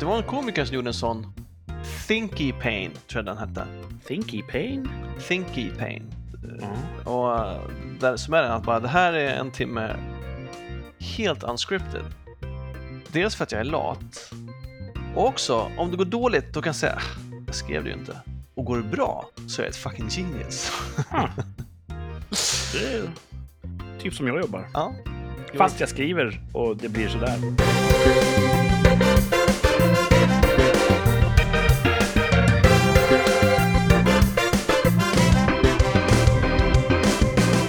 Det var en komiker som gjorde en sån. Thinky Pain, tror jag den hette. Thinky Pain? Thinky Pain. Ja. Och eh, där, som är den att bara, det här är en timme helt unscripted. Dels för att jag är lat. Och också, om det går dåligt, då kan jag säga, "Ah, jag skrev det ju inte. Och går det bra, så är jag ett fucking genius. Det är typ som jag jobbar. ja. Fast jag skriver och det blir sådär.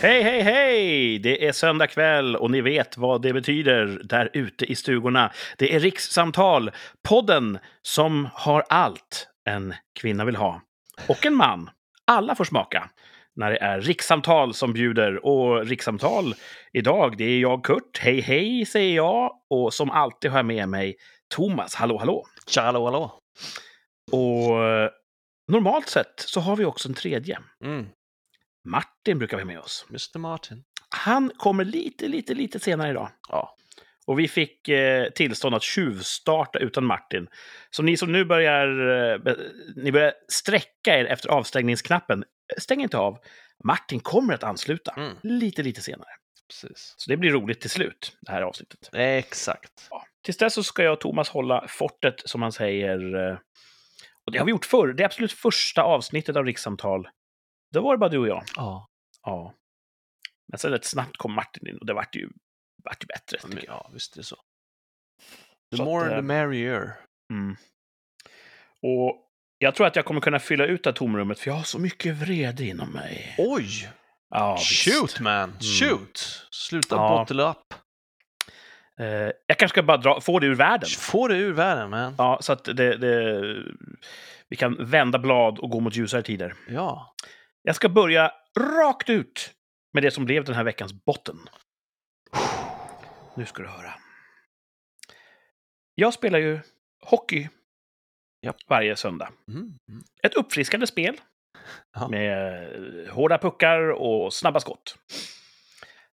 Hej, hej, hej! Det är söndag kväll och ni vet vad det betyder där ute i stugorna. Det är Rikssamtal, podden som har allt en kvinna vill ha. Och en man. Alla får smaka när det är rikssamtal som bjuder. Och rikssamtal idag, det är jag Kurt. Hej hej säger jag. Och som alltid har jag med mig Thomas. Hallå hallå. Tja, hallå, hallå. Och eh, normalt sett så har vi också en tredje. Mm. Martin brukar vi ha med oss. Mr Martin. Han kommer lite, lite, lite senare idag. Ja. Och vi fick eh, tillstånd att tjuvstarta utan Martin. Så ni som nu börjar, eh, ni börjar sträcka er efter avstängningsknappen, stäng inte av. Martin kommer att ansluta Mm. lite, lite senare. Precis. Så det blir roligt till slut, det här avsnittet. Exakt. Ja. Tills dess så ska jag och Thomas hålla fortet, som man säger. eh, Och det har vi gjort förr. Det absolut första avsnittet av Rikssamtal. Då var det bara du och jag. Ja. Ja. Men sen rätt snabbt kom Martin in och det vart ju, vart ju bättre. Men, tycker jag. ja, visst är det så. The Så att, more eh, the merrier. Mm. Och jag tror att jag kommer kunna fylla ut det här tomrummet, för jag har så mycket vrede inom mig. Oj! Ja. Shoot man! Shoot! Sluta Ja. bottle up. Eh, jag kanske ska bara dra, få det ur världen. Få det ur världen man. Ja, så att det, det, vi kan vända blad och gå mot ljusare tider. Ja. Jag ska börja rakt ut med det som blev den här veckans botten. Nu ska du höra. Jag spelar ju hockey Japp. varje söndag. Mm. Mm. Ett uppfriskande spel Ja. med eh, hårda puckar och snabba skott.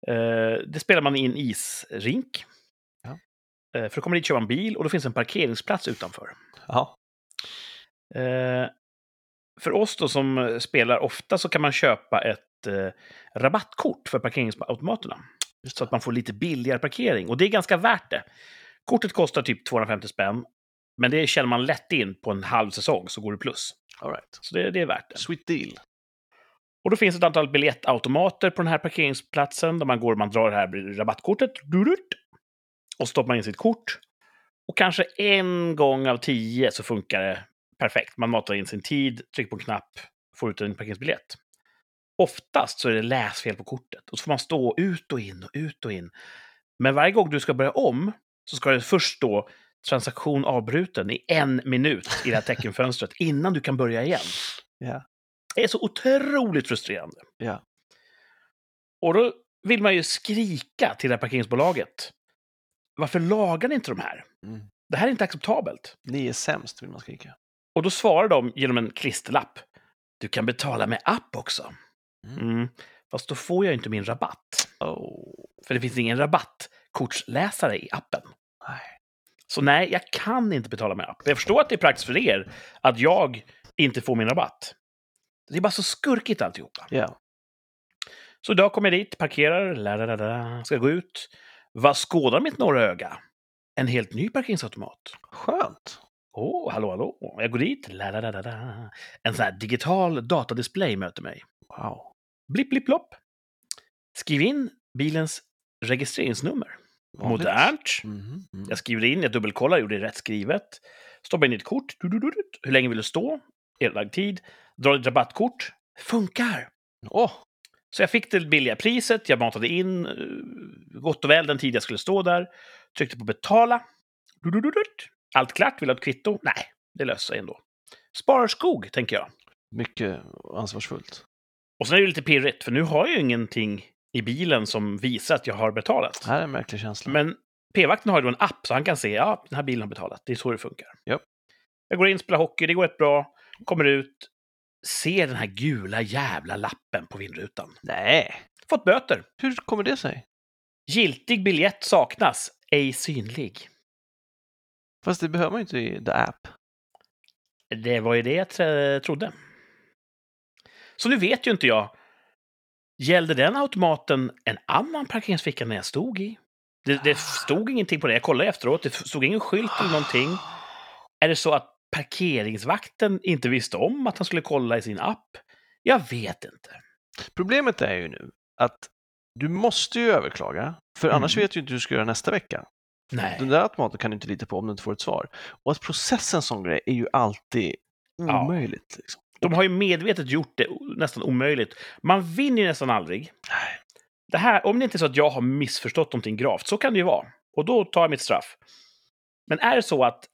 Eh, Det spelar man i en isrink. Eh, För att komma dit kör man bil och då finns en parkeringsplats utanför. Ja. Eh, För oss då som spelar ofta så kan man köpa ett eh, rabattkort för parkeringsautomaterna. Så att man får lite billigare parkering. Och det är ganska värt det. Kortet kostar typ 250 spänn. Men det känner man lätt in på en halv säsong så går det plus. All right. Så det, det är värt det. Sweet deal. Och då finns ett antal biljettautomater på den här parkeringsplatsen där man går och man drar det här rabattkortet. Och stoppar in sitt kort. Och kanske en gång av tio så funkar det perfekt. Man matar in sin tid, trycker på en knapp, får ut en parkeringsbiljett. Oftast så är det läsfel på kortet och så får man stå ut och in och ut och in. Men varje gång du ska börja om så ska det först stå transaktion avbruten i en minut i det här teckenfönstret innan du kan börja igen. Ja. Det är så otroligt frustrerande. Ja. Och då vill man ju skrika till det här parkeringsbolaget. Varför lagar ni inte de här? Mm. Det här är inte acceptabelt. Ni är sämst, vill man skrika. Och då svarar de genom en klisterlapp. Du kan betala med app också. Mm. Mm. Fast då får jag inte min rabatt. Oh. För det finns ingen rabattkortsläsare i appen. Nej. Så nej, jag kan inte betala med app. Jag förstår att det är praktiskt för er att jag inte får min rabatt. Det är bara så skurkigt alltihopa. Ja. Så idag kommer jag dit, parkerar, ska gå ut. Vad skådar mitt norra öga? En helt ny parkeringsautomat. Skönt. Åh, oh, hallå, hallå. Jag går dit, ladadada. En sån här digital datadisplay möter mig. Wow. Blipp, blipp, plopp. Skriv in bilens registreringsnummer. Vanligt. Modernt. Mm. Jag skriver in, jag dubbelkollar, gjorde det rätt skrivet. Stoppar in ditt kort. Du, du, du. Hur länge vill du stå? Erlagd tid. Drar ditt rabattkort. Funkar! Åh, Så jag fick det billiga priset, jag matade in eh, gott och väl den tid jag skulle stå där. Tryckte på betala. Allt klart, vill ha ett kvitto? Nej, det löser sig ändå. Sparar skog, tänker jag. mycket ansvarsfullt. Och sen är det lite pirrigt, för nu har jag ju ingenting i bilen som visar att jag har betalat. Det här är en märklig känsla. Men p-vakten har ju då en app så han kan se ja, den här bilen har betalat. Det är så det funkar. Japp. Jag går in, spelar hockey, det går rätt bra. Kommer ut, ser den här gula jävla lappen på vindrutan. Nej. Fått böter. Hur kommer det sig? Giltig biljett saknas, ej synlig. Fast det behöver man ju inte i The App. Det var ju det jag tr- trodde. Så nu vet ju inte jag. Gällde den automaten en annan parkeringsficka när jag stod i? Det, det stod ingenting på det. Jag kollade efteråt. Det stod ingen skylt eller någonting. Är det så att parkeringsvakten inte visste om att han skulle kolla i sin app? Jag vet inte. Problemet är ju nu att du måste ju överklaga, för annars Mm. vet du inte hur du ska göra nästa vecka. Nej. Den där automaten kan du inte lita på om du inte får ett svar. Och att processa en sån grej är ju alltid Ja. omöjligt. Liksom. De har ju medvetet gjort det nästan omöjligt. Man vinner ju nästan aldrig. Nej. Det här, om det inte är så att jag har missförstått någonting gravt, så kan det ju vara. Och då tar jag mitt straff. Men är det så att,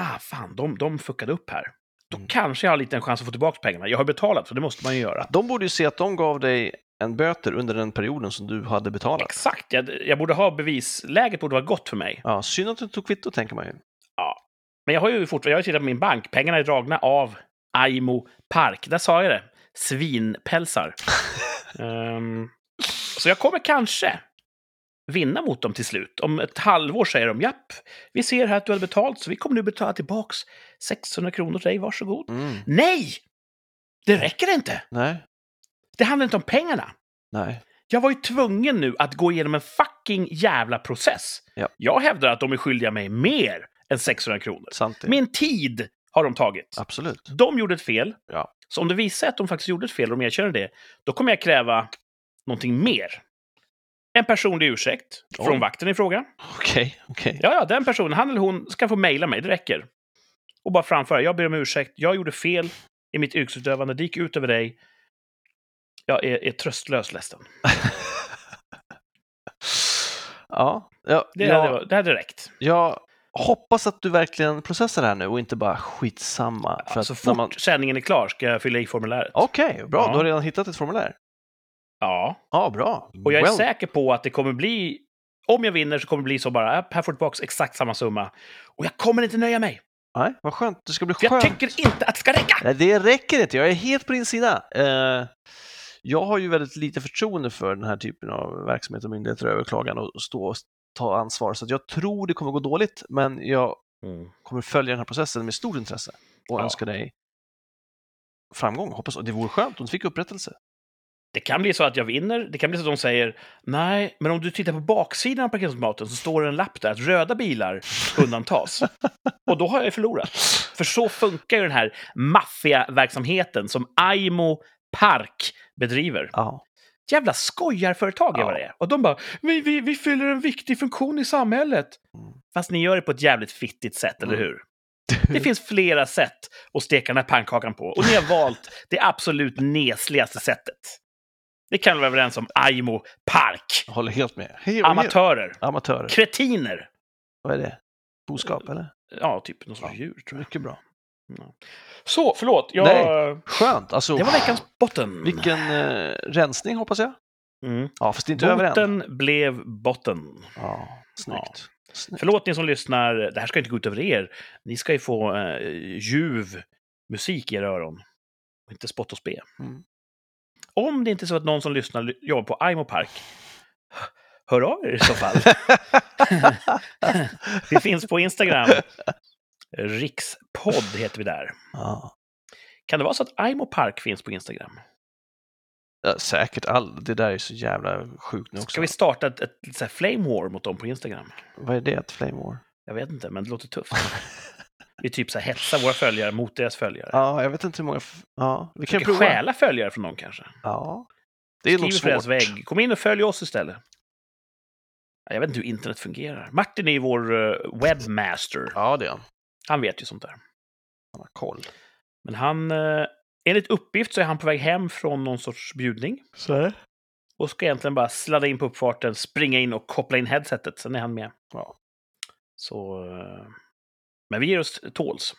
ah fan, de, de fuckade upp här. Då Mm. kanske jag har lite en chans att få tillbaka pengarna. Jag har betalat, så det måste man ju göra. De borde ju se att de gav dig en böter under den perioden som du hade betalat. Exakt, jag, jag borde ha bevis. Läget borde vara gott för mig. Ja, synd att du tog kvitto, tänker man ju. Men jag har ju fortfarande, jag har ju tittat på min bank. Pengarna är dragna av Aimo Park. Där sa jag det. Svinpälsar. Ehm, så jag kommer kanske vinna mot dem till slut. Om ett halvår säger de japp, vi ser här att du har betalt så vi kommer nu betala tillbaks 600 kronor till dig, varsågod. Mm. Nej! Det räcker inte! Nej, Det handlar inte om pengarna. nej. Jag var ju tvungen nu att gå igenom en fucking jävla process. Ja. Jag hävdar att de är skyldiga mig mer än 600 kronor. Sant det. Min tid har de tagit. Absolut. De gjorde ett fel. Ja. Så om det visar att de faktiskt gjorde ett fel och de erkänner det, då kommer jag kräva någonting mer. En personlig ursäkt från Oj. vakten i fråga. Okej, okej. Ja, ja, den personen, han eller hon, ska få mejla mig, det räcker. Och bara framföra, jag ber om ursäkt, jag gjorde fel i mitt yrkesutövande, det gick ut över dig. Jag är, är tröstlös ledsen. ja, ja, Det, jag, hade, det hade räckt. jag hoppas att du verkligen processar det här nu och inte bara skitsamma. För Så att fort man... sändningen är klar ska jag fylla i formuläret. Okej, bra. Ja. Du har redan hittat ett formulär. Ja, Ja, bra. och jag är Well. säker på att det kommer bli... Om jag vinner så kommer det bli så bara, äh, här får du tillbaka exakt samma summa. Och jag kommer inte nöja mig. Nej, vad skönt. Det ska bli skönt. jag tycker inte att det ska räcka! Nej, det räcker inte. Jag är helt på din sida. Eh, jag har ju väldigt lite förtroende för den här typen av verksamhet och myndigheter och överklagan och stå och ta ansvar. Så jag tror det kommer gå dåligt, men jag kommer följa den här processen med stort intresse och Ja. önskar dig framgång. Hoppas Det vore skönt om du fick upprättelse. Det kan bli så att jag vinner. Det kan bli så att de säger nej, men om du tittar på baksidan av parkeringsautomaten så står det en lapp där att röda bilar undantas. och då har jag förlorat. För så funkar ju den här maffiaverksamheten som Aimo Park bedriver. Ja. Jävla skojarföretag är vad Ja. det är. Och de bara, vi, vi, vi fyller en viktig funktion i samhället. Mm. Fast ni gör det på ett jävligt fittigt sätt, eller Mm. hur? Det finns flera sätt att steka den här pannkakan på. Och ni har valt det absolut nesligaste sättet. Det kan vi vara överens om. Aimo Park. Jag håller helt med. Helt, Amatörer. Amatörer. Kretiner. Vad är det? Boskap, eller? Ja, typ någon sorts Ja. djur, tror jag. Mycket bra. Ja. Så, förlåt. Jag... Nej. Skönt. Alltså, Det var veckans botten. vilken eh, rensning, hoppas jag. Mm. Ja, fast det är inte över än. Botten blev botten. Ja, snyggt. snyggt. Förlåt ni som lyssnar, det här ska inte gå ut över er. Ni ska ju få eh, ljuv musik i era öron. Inte spott och spe. Mm. Om det inte är så att någon som lyssnar ly- jobbar på Aimo Park, hör av er i så fall. vi finns på Instagram. Rikspodd heter vi där. ja. Kan det vara så att Aimo Park finns på Instagram? Ja, säkert. All, det där är så jävla sjukt nu också. Ska vi starta ett, ett, ett flame war mot dem på Instagram? Vad är det? Ett flame war? Jag vet inte, men det låter tufft. Vi typ så här hetsar våra följare mot deras följare. Ja, jag vet inte hur många... Ja, vi kan prova. stjäla följare från någon kanske. Ja. Det är nog Skriver på deras vägg. Kom in och följ oss istället. Ja, Jag vet inte hur internet fungerar. Martin är ju vår eh, webmaster. Ja, det är han. Han vet ju sånt där. Han har koll. Men han, eh, enligt uppgift så är han på väg hem från någon sorts bjudning. Så är det? Och ska egentligen bara sladda in på uppfarten, springa in och koppla in headsetet. Sen är han med. Ja. Så... eh, Men vi ger oss tåls.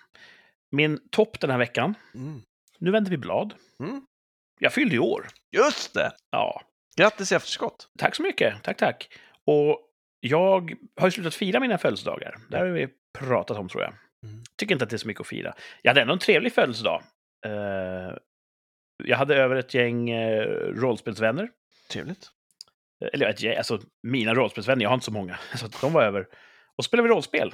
Min topp den här veckan. Mm. Nu vänder vi blad. Mm. Jag fyllde i år. Just det! Ja, Grattis i efterskott! tack så mycket. Tack, tack. Och jag har ju slutat fira mina födelsedagar. Det har vi pratat om, tror jag. Mm. Tycker inte att det är så mycket att fira. Jag hade ändå en trevlig födelsedag. Eh, jag hade över ett gäng eh, rollspelsvänner. Trevligt. Eller ett gäng, alltså mina rollspelsvänner, jag har inte så många. Så de var över. Och så spelade vi rollspel.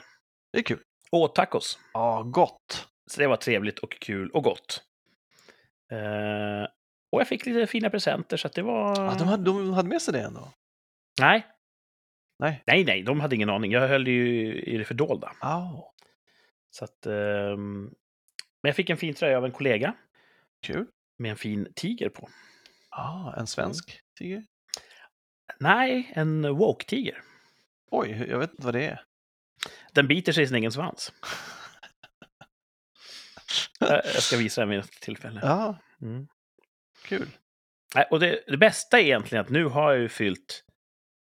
Det är kul. Åh, tacos. Ja, gott. Så det var trevligt och kul och gott. Eh, och jag fick lite fina presenter, så att det var... Ja, de, hade, de hade med sig det ändå? Nej. Nej. Nej, nej, de hade ingen aning. Jag höll ju i det fördolda. Oh, Så att, ehm, men jag fick en fin tröja av en kollega kul. med en fin tiger på. Ah, en svensk tiger? Nej, en woke-tiger. Oj, jag vet inte vad det är. Den biter sig i sin egen svans. Eh, jag ska visa den vid ett tillfälle. Ja, Mm. kul. Och det, det bästa är egentligen att nu har jag ju fyllt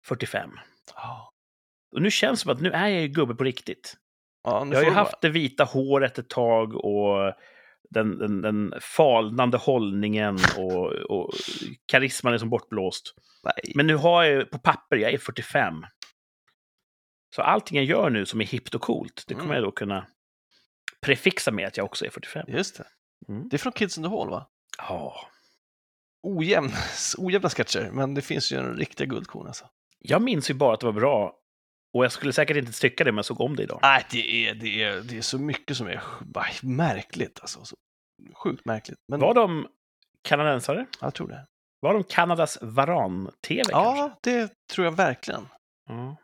45. Ja, Och nu känns det som att nu är jag ju gubbe på riktigt. ja Jag har ju haft det vita håret ett tag och den, den, den falnande hållningen och, och karisman är som bortblåst. Nej. Men nu har jag ju på papper, jag är 45. Så allting jag gör nu som är hippt och coolt, det kommer Mm. jag då kunna prefixa med att jag också är 45. Just det. Mm. Det är från Kids in the Hall, va? Ja. Ojämn, ojämna sketcher, men det finns ju en riktiga guldkorn alltså. Jag minns ju bara att det var bra. Och jag skulle säkert inte tycka det om jag såg om det idag. Nej, det är, det är, det är så mycket som är bara märkligt alltså. Så sjukt märkligt. Men Var de kanadensare? jag tror det. Var de Kanadas Varan-TV kanske? Ja, det tror jag verkligen. Ja.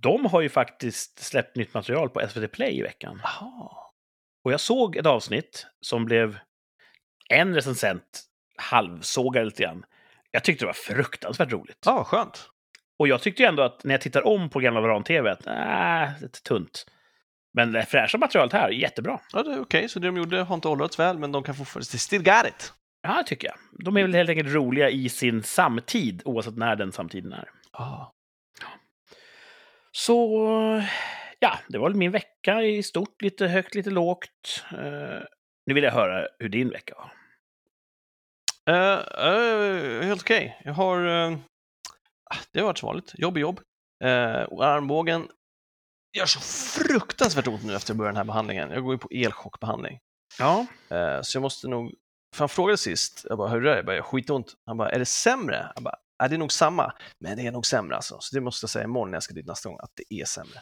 De har ju faktiskt släppt nytt material på SVT Play i veckan. Jaha. Och jag såg ett avsnitt som blev en recensent halvsågade lite grann. Jag tyckte det var fruktansvärt roligt. Ja, skönt. Och jag tyckte ju ändå att när jag tittar om på gamla Varan-TV att äh, lite tunt. Men det fräscha materialet här, jättebra. Ja, det är okej. Så det de gjorde har inte åldrats väl, men de kan fortfarande... Still got it! Ja, det tycker jag. De är väl helt enkelt roliga i sin samtid, oavsett när den samtiden är. Ja. Så, ja, det var min vecka i stort. Lite högt, lite lågt. Eh, nu vill jag höra hur din vecka var. Eh, eh, helt okej. Jag har... eh, det har varit som vanligt. Jobb är jobb. Uh, armbågen gör så fruktansvärt ont nu efter att börja den här behandlingen. Jag går ju på elchockbehandling. Ja. Så jag måste nog... För han frågade sist, jag bara, hur är det? Jag bara, "Jag skitont. Han bara, är det sämre? Jag bara, är det är nog samma. Men det är nog sämre alltså. Så det måste jag säga imorgon när jag ska dit nästa gång, att det är sämre.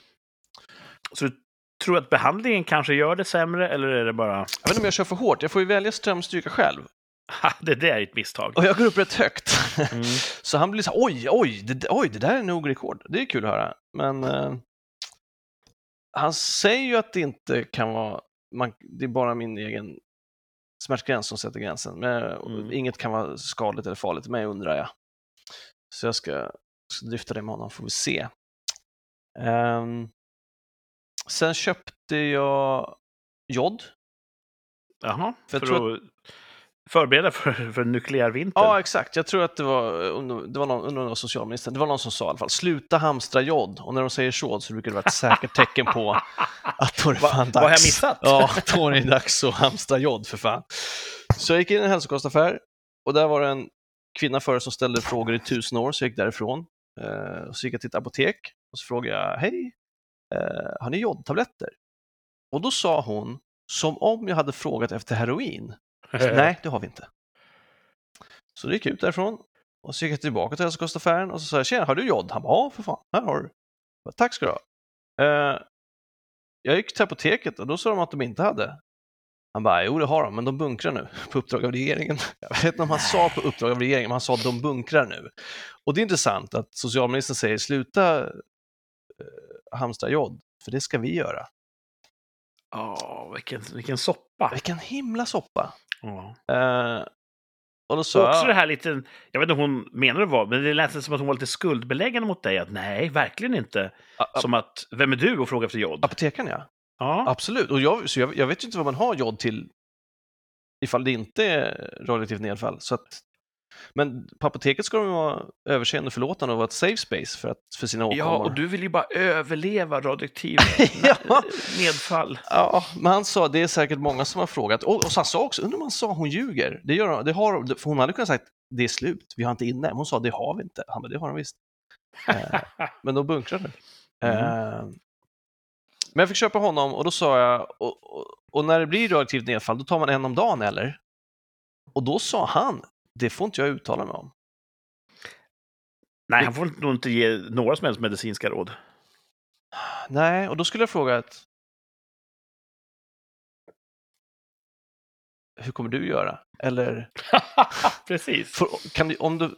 Så du tror att behandlingen kanske gör det sämre, eller är det bara... Jag vet inte om jag kör för hårt. Jag får ju välja strömstyrka själv. Ha, det där är ett misstag. Och jag går upp rätt högt. Mm. Så han blir så här, oj, oj, det, oj, det där är nog rekord. Det är kul att höra. Men eh, han säger ju att det inte kan vara, man, det är bara min egen smärtgräns som sätter gränsen. Men Mm. inget kan vara skadligt eller farligt, men undrar jag. Så jag ska, ska dryfta det med honom, får vi se. Ehm, sen köpte jag jod. Jaha, För för, tror att förbereda för, för nukleär vinter. Ja, exakt. Jag tror att det var, under- det var någon, under någon socialministern, det var någon som sa i alla fall, sluta hamstra jod. Och när de säger så, så brukar det vara ett säkert tecken på att då är det Va- fan dags. vad har jag missat? Ja, då är det dags att hamstra jod för fan. Så jag gick in i en hälsokostaffär och där var det en kvinna före som ställde frågor i tusen år, så jag gick därifrån. Eh, och så gick jag till ett apotek och så frågade jag, hej, eh, har ni jodtabletter? Och då sa hon, som om jag hade frågat efter heroin, Nej, det har vi inte. Så det gick ut därifrån och så gick jag tillbaka till hälsokostaffären och så sa jag, tjena, har du jod? Han bara, ja, för fan, här har du. Bara, Tack ska du ha. Eh, jag gick till apoteket och då sa de att de inte hade. Han bara, jo det har de, men de bunkrar nu på uppdrag av regeringen. Jag vet inte om han sa på uppdrag av regeringen, men han sa att de bunkrar nu. Och det är intressant att socialministern säger, sluta eh, hamstra jod, för det ska vi göra. Ja, vilken, vilken soppa. Vilken himla soppa. Ja. Eh, och då Och sa också jag, det här lite, jag vet inte om hon menar det var, men det lät som att hon var lite skuldbeläggande mot dig. Att nej, verkligen inte. A- a- Som att, vem är du och frågar efter jod? apotekaren ja. Ja. Absolut, och jag, så jag, jag vet ju inte vad man har jod till ifall det inte är radioaktivt nedfall. Så att, men på apoteket ska de vara överseende och förlåtande och vara ett safe space för, att, för sina åkommor. ja, och du vill ju bara överleva radioaktiv Ja. nedfall. Ja, men han sa, det är säkert många som har frågat, och, och så han sa också, undrar om han sa hon ljuger? Det gör hon, det har, för hon hade kunnat sagt, det är slut, vi har inte inne. Hon sa, det har vi inte. Han bara, det har de visst. Eh, men de bunkrade. Mm. Eh, men jag fick köpa honom och då sa jag, och, och, och när det blir radioaktivt nedfall, då tar man en om dagen eller? Och då sa han, det får inte jag uttala mig om. Nej, han får nog inte ge några som helst medicinska råd. Nej, och då skulle jag fråga att hur kommer du göra? Eller? Precis. För, kan, du, om du,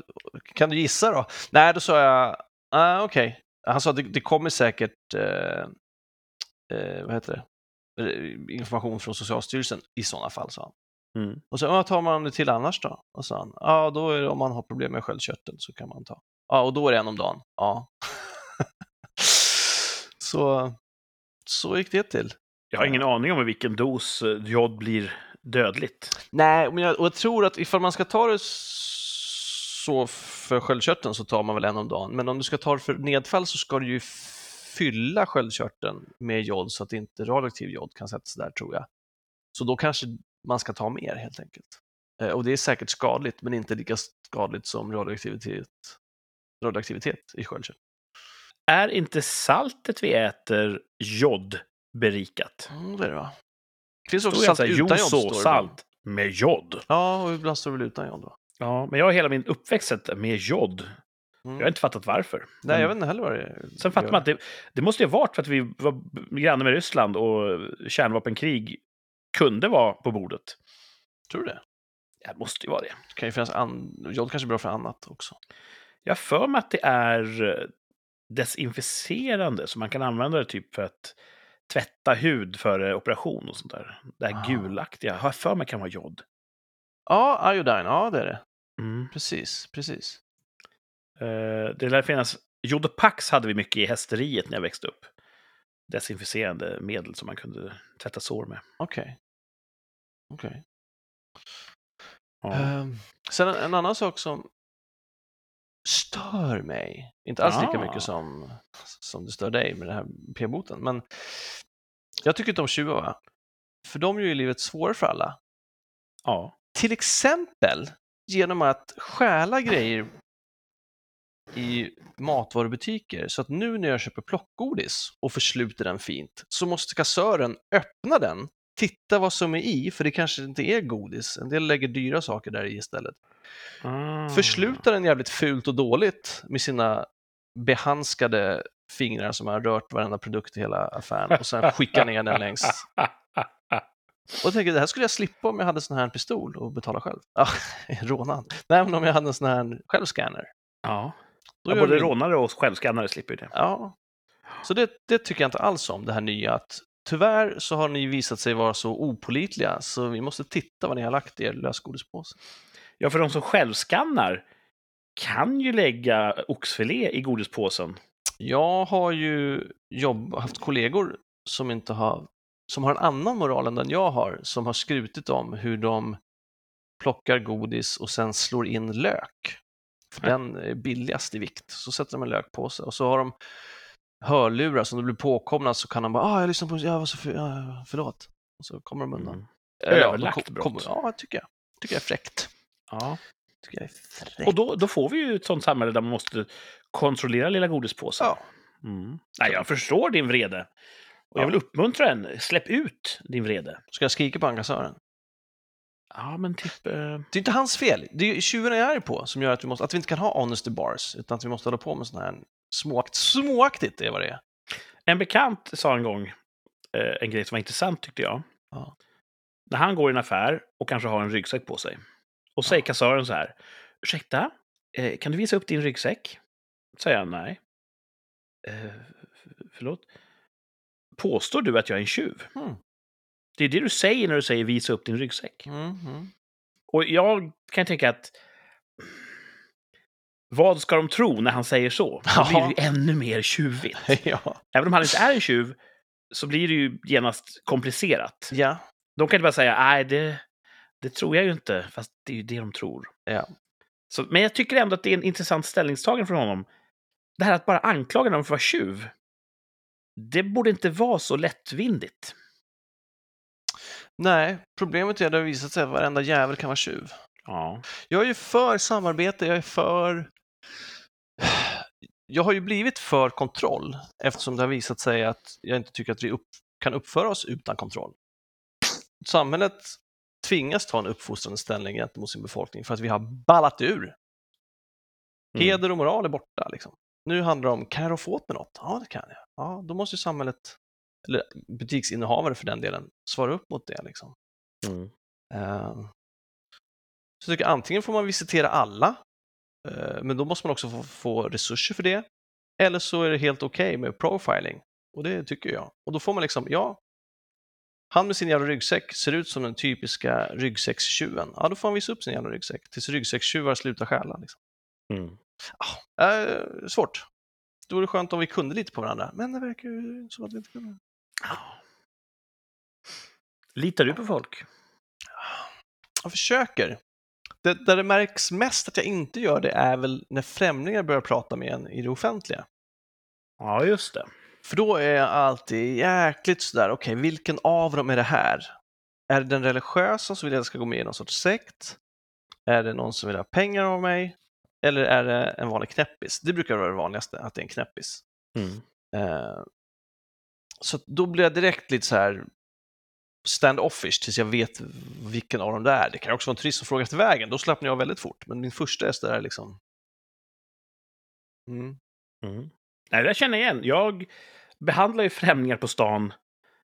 kan du gissa då? Nej, då sa jag, ah, okej. Okay. Han sa, det, det kommer säkert eh, eh, vad heter det, information från Socialstyrelsen i sådana fall, sa han. Mm. Och så, vad tar man det till annars då? Och sa han, ja, då är det om man har problem med sköldkörteln så kan man ta. Ja, och då är det en om dagen. Ja. så, så gick det till. Jag har ingen aning om i vilken dos eh, jod blir dödligt. Nej, men jag, och jag tror att ifall man ska ta det så för sköldkörteln så tar man väl en om dagen. Men om du ska ta det för nedfall så ska du ju fylla sköldkörteln med jod så att inte radioaktiv jod kan sätta sig där tror jag. Så då kanske man ska ta mer helt enkelt. Eh, Och det är säkert skadligt, men inte lika skadligt som radioaktivitet, radioaktivitet i sköldkörteln. Är inte saltet vi äter jodberikat? Mm, det är det va? Det finns också salt utan jod. ibland. salt med jod. Ja, och ibland står det väl utan jod. Va? Ja, men jag har hela min uppväxt med jod. Mm. Jag har inte fattat varför. Nej, jag vet inte heller vad det. Sen fattar man att det, det måste ju ha varit för att vi var grannar med Ryssland och kärnvapenkrig kunde vara på bordet. Tror du det? Ja, Det måste ju vara det. Det kan ju finnas an... Jod kanske är bra för annat också. Jag för mig att det är eh, desinficerande, så man kan använda det typ för att tvätta hud före operation och sånt där. Det här Ah. gulaktiga, har jag för mig kan vara jod. Ja, iodine, ja det är det. Mm. Precis, precis. Eh, det lär finnas... Jodopax hade vi mycket i hästeriet när jag växte upp. Desinficerande medel som man kunde tvätta sår med. Okej. Okej. Ja. Ehm, sen en, en annan sak som stör mig, inte alls lika Ah. mycket som, som det stör dig med den här p-boten, men jag tycker inte om tjuvar, va? för de gör ju livet svårare för alla. ja. Till exempel genom att stjäla grejer i matvarubutiker. Så att nu när jag köper plockgodis och försluter den fint så måste kassören öppna den, titta vad som är i, för det kanske inte är godis. En del lägger dyra saker där i istället. Ah. Förslutar den jävligt fult och dåligt med sina behandskade fingrar som har rört varenda produkt i hela affären och sen skickar ner den längs och tänker, det här skulle jag slippa om jag hade sån här pistol och betala själv. Ja, rånad. Nej, men om jag hade en sån här självscanner. ja. Då ja både det- rånare och självskannare slipper det. Ja. Så det, det tycker jag inte alls om, det här nya. Att tyvärr så har ni visat sig vara så opolitliga så vi måste titta vad ni har lagt i er lösgodispåse. Ja, för de som självskannar kan ju lägga oxfilé i godispåsen. Jag har ju jobb, haft kollegor som inte har som har en annan moral än den jag har, som har skrutit om hur de plockar godis och sen slår in lök. Ja. den är billigast i vikt. Så sätter de en lökpåse och så har de hörlurar som de blir påkomna så kan de bara ah, jag lyssnar på, ja, vad så för, ja, förlåt. Och så kommer de undan. Mm. Ja, Överlagt kom- brott. kommer- Ja, jag tycker jag. tycker jag är fräckt. Ja. tycker jag är fräckt. Och då, då får vi ju ett sånt samhälle där man måste kontrollera lilla godispåsen. Ja. Mm. Nej, jag förstår din vrede. Och jag Ja. vill uppmuntra den. Släpp ut din vrede. Ska jag skrika på engassören? Ja, men typ... Eh... Det är inte hans fel. Det är ju tjuvarna jag är på som gör att vi, måste, att vi inte kan ha honesty bars, utan att vi måste hålla på med sån här småakt, småaktigt, det är vad det är. En bekant sa en gång eh, en grej som var intressant tyckte jag. Ja. När han går i en affär och kanske har en ryggsäck på sig. Och säger kassören så här. Ursäkta, eh, kan du visa upp din ryggsäck? Säger han nej. Eh, förlåt? Påstår du att jag är en tjuv? Mm. Det är det du säger när du säger visa upp din ryggsäck. Mm. Och jag kan tänka att vad ska de tro när han säger så? Då blir det ju ännu mer tjuvigt. ja. Även om han inte är en tjuv så blir det ju genast komplicerat. ja. De kan inte bara säga nej, det, det tror jag ju inte, fast det är ju det de tror. Ja. Så, men jag tycker ändå att det är en intressant ställningstagande från honom. Det här att bara anklaga någon för att vara tjuv, det borde inte vara så lättvindigt. Nej, problemet är att det har visat sig att varenda jävel kan vara tjuv. Ja. Jag är ju för samarbete, jag är för... Jag har ju blivit för kontroll eftersom det har visat sig att jag inte tycker att vi upp, kan uppföra oss utan kontroll. Samhället tvingas ta en uppfostrande ställning gentemot sin befolkning för att vi har ballat ur. Mm. Heder och moral är borta. Liksom. Nu handlar det om, kan jag rå åt med något? Ja, det kan jag. Ja, då måste ju samhället, eller butiksinnehavare för den delen, svara upp mot det. Liksom. Mm. Eh, så jag tycker antingen får man visitera alla, eh, men då måste man också få, få resurser för det. Eller så är det helt okej okay med profiling. Och det tycker jag. Och då får man liksom, ja, han med sin jävla ryggsäck ser ut som den typiska ryggsäckstjuven. Ja, då får han visa upp sin jävla ryggsäck tills ryggsäckstjuvar slutar stjäla. Liksom. Mm. Ah, eh, svårt. Det vore skönt om vi kunde lite på varandra, men det verkar ju som att vi inte kunde. Litar du på folk? Jag försöker. Det, där det märks mest att jag inte gör det är väl när främlingar börjar prata med en i det offentliga. Ja, just det. För då är jag alltid jäkligt sådär, okej, okay, vilken av dem är det här? Är det den religiösa som vill att jag ska gå med i någon sorts sekt? Är det någon som vill ha pengar av mig? Eller är det en vanlig knäppis? Det brukar vara det vanligaste, att det är en knäppis. Mm. Eh, så då blir jag direkt lite så här stand-offish tills jag vet vilken av dem det är. Det kan också vara en turist som frågar efter vägen, då slappnar jag väldigt fort. Men min första är sådär liksom... Mm. Mm. Nej, det känner jag igen. Jag behandlar ju främlingar på stan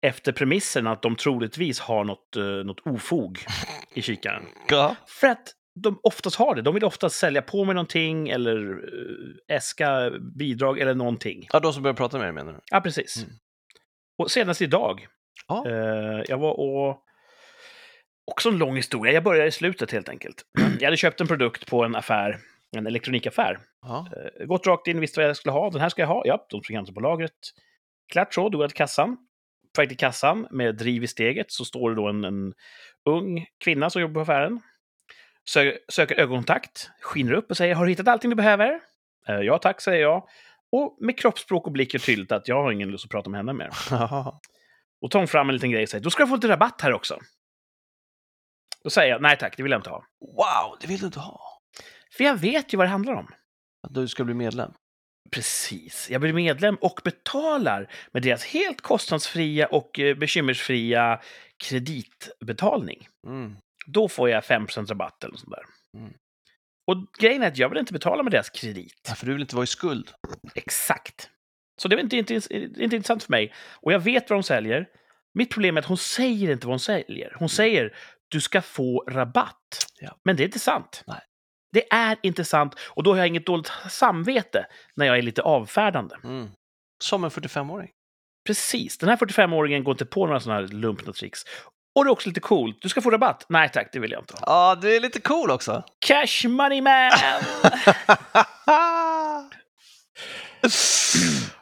efter premissen att de troligtvis har något, uh, något ofog i kikaren. Ja. För att de oftast har det. De vill oftast sälja på mig någonting eller uh, äska bidrag eller någonting. Ja, de som börjar prata med dig menar du? Ja, precis. Mm. Och senast idag, ja. uh, jag var och... Också en lång historia. Jag började i slutet helt enkelt. Jag hade köpt en produkt på en affär, en elektronikaffär. Ja. Uh, gått rakt in, visste vad jag skulle ha. Den här ska jag ha. Ja, de tog hand på lagret. Klart så, då går till kassan. På väg till kassan med driv i steget så står det då en, en ung kvinna som jobbar på affären Sö söker ögonkontakt, skiner upp och säger “Har du hittat allting du behöver?” eh, “Ja tack” säger jag. Och med kroppsspråk och blick är tydligt att jag har ingen lust att prata med henne mer. och tar hon fram en liten grej och säger “Då ska du få lite rabatt här också”. Då säger jag “Nej tack, det vill jag inte ha”. Wow, det vill du inte ha? För jag vet ju vad det handlar om. Att du ska bli medlem? Precis. Jag blir medlem och betalar med deras helt kostnadsfria och eh, bekymmersfria kreditbetalning. Mm då får jag 5 rabatt eller sånt där. Mm. Och grejen är att jag vill inte betala med deras kredit. Ja, för du vill inte vara i skuld. Exakt. Så det är inte, inte, inte intressant för mig. Och jag vet vad de säljer. Mitt problem är att hon säger inte vad hon säljer. Hon säger du ska få rabatt. Ja. Men det är inte sant. Nej. Det är inte sant. Och då har jag inget dåligt samvete när jag är lite avfärdande. Mm. Som en 45-åring. Precis. Den här 45-åringen går inte på några sådana här lumpna tricks. Och det är också lite coolt. Du ska få rabatt. Nej tack, det vill jag inte. Ja, du är lite cool också. Cash money man!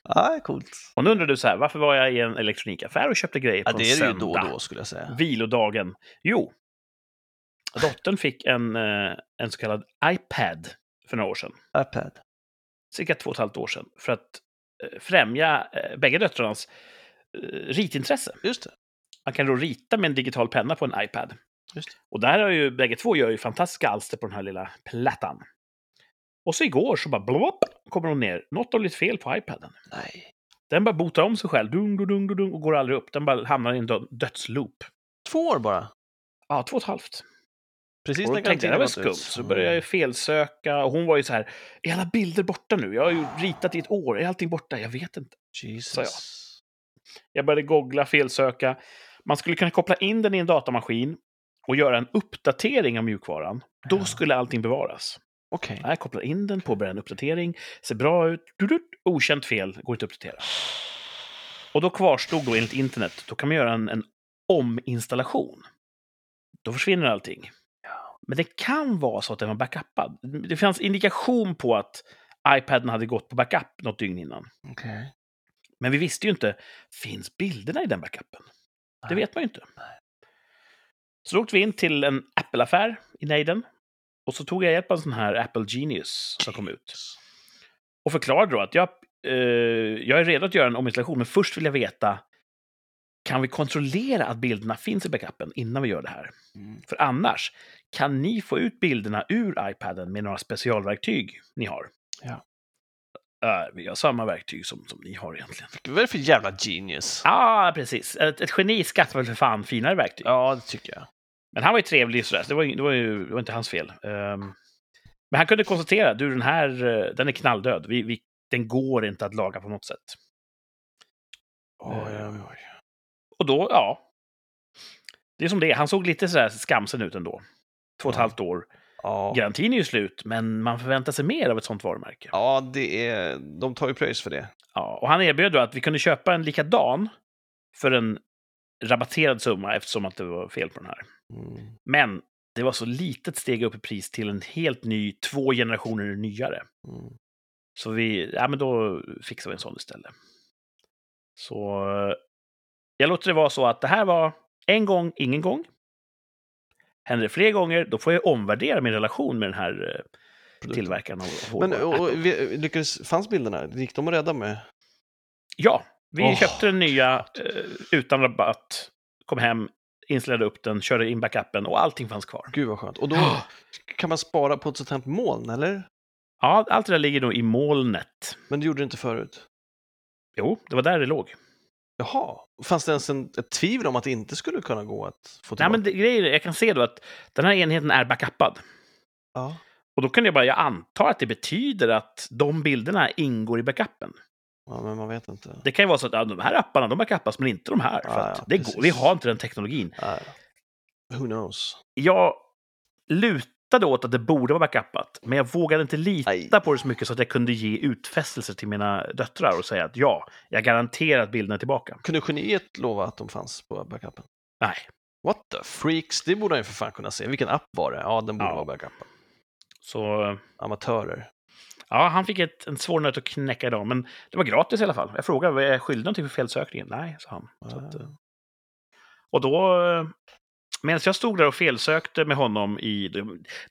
ja, coolt. Och nu undrar du så här, varför var jag i en elektronikaffär och köpte grejer på ja, det är det ju då och då skulle jag säga. Vilodagen. Jo, dottern fick en, eh, en så kallad iPad för några år sedan. iPad? Cirka två och ett halvt år sedan. För att eh, främja eh, bägge döttrarnas ritintresse. Just det. Man kan då rita med en digital penna på en iPad. Och där har ju bägge två gör ju fantastiska alster på den här lilla plattan. Och så igår så bara blopp, kommer hon ner. Något har blivit fel på iPaden. Nej. Den bara botar om sig själv, dung, dung, dung, dung, och går aldrig upp. Den bara hamnar i en dö dödsloop. Två år bara? Ja, två och ett halvt. Precis då tänkte det var skumt, så började jag felsöka. Och hon var ju så här, är alla bilder borta nu? Jag har ju ritat i ett år, är allting borta? Jag vet inte. Jesus. Jag. jag började googla, felsöka. Man skulle kunna koppla in den i en datamaskin och göra en uppdatering av mjukvaran. Då skulle allting bevaras. Okej. Okay. Jag kopplar in den, påbörjar en uppdatering, ser bra ut, okänt fel, går inte att uppdatera. Och då kvarstod då enligt internet, då kan man göra en, en ominstallation. Då försvinner allting. Men det kan vara så att den var backupad. Det fanns indikation på att iPaden hade gått på backup något dygn innan. Okay. Men vi visste ju inte, finns bilderna i den backupen? Det vet man ju inte. Så då åkte vi in till en Apple-affär i nejden. Och så tog jag hjälp av en sån här Apple Genius som kom ut. Och förklarade då att jag, eh, jag är redo att göra en ominstallation, men först vill jag veta kan vi kontrollera att bilderna finns i backupen innan vi gör det här? Mm. För annars, kan ni få ut bilderna ur iPaden med några specialverktyg ni har? Ja. Uh, vi har samma verktyg som, som ni har egentligen. Vad är det för jävla genius? Ja, ah, precis. Ett, ett geni skaffar väl för fan finare verktyg. Ja, det tycker jag. Men han var ju trevlig sådär, så det var, det var ju det var inte hans fel. Um, men han kunde konstatera, du den här, den är knalldöd. Vi, vi, den går inte att laga på något sätt. Oj, oj, oj. Och då, ja. Det är som det är. Han såg lite sådär skamsen ut ändå. Två och ett Ja. halvt år. Ja. Garantin är ju slut, men man förväntar sig mer av ett sånt varumärke. ja, det är... De tar ju pröjs för det. Ja, och han erbjöd då att vi kunde köpa en likadan för en rabatterad summa eftersom att det var fel på den här. Mm. Men det var så litet steg upp i pris till en helt ny, två generationer nyare. Mm. Så vi, ja men då fixar vi en sån istället. Så eh, jag låter det vara så att det här var en gång, ingen gång. Händer det fler gånger, då får jag omvärdera min relation med den här eh, tillverkaren av Men och, och, vi, lyckades, fanns bilderna? Gick de att rädda med? Ja, vi Åh, köpte den nya eh, utan rabatt, kom hem, installerade upp den, körde in backupen och allting fanns kvar. Gud vad skönt. Och då kan man spara på ett sånt här moln, eller? Ja, allt det där ligger nog i molnet. Men det gjorde det inte förut. Jo, det var där det låg. Jaha, fanns det ens en, ett tvivel om att det inte skulle kunna gå att få Nej, tillbaka? men det, grejen är, jag kan se då att den här enheten är backupad. Ja. Och då kan jag bara, jag antar att det betyder att de bilderna ingår i backupen. ja, men man vet inte. Det kan ju vara så att ja, de här apparna, de backupas, men inte de här. För Ja, att ja, det går, vi har inte den teknologin. Nej. Who knows? Jag lutade åt att det borde vara backupat, men jag vågade inte lita Nej. på det så mycket så att jag kunde ge utfästelser till mina döttrar och säga att ja, jag garanterar att bilderna är tillbaka. Kunde geniet lova att de fanns på backupen? Nej. What the freaks? Det borde han ju för fan kunna se. Vilken app var det? Ja, den borde Ja. vara backupen. Så Amatörer. ja, han fick ett, en svår nöt att knäcka idag, men det var gratis i alla fall. Jag frågade, var jag skyldig någonting för felsökningen? Nej, sa han. Så att, Ah. eh, och då, eh, medan jag stod där och felsökte med honom i... Det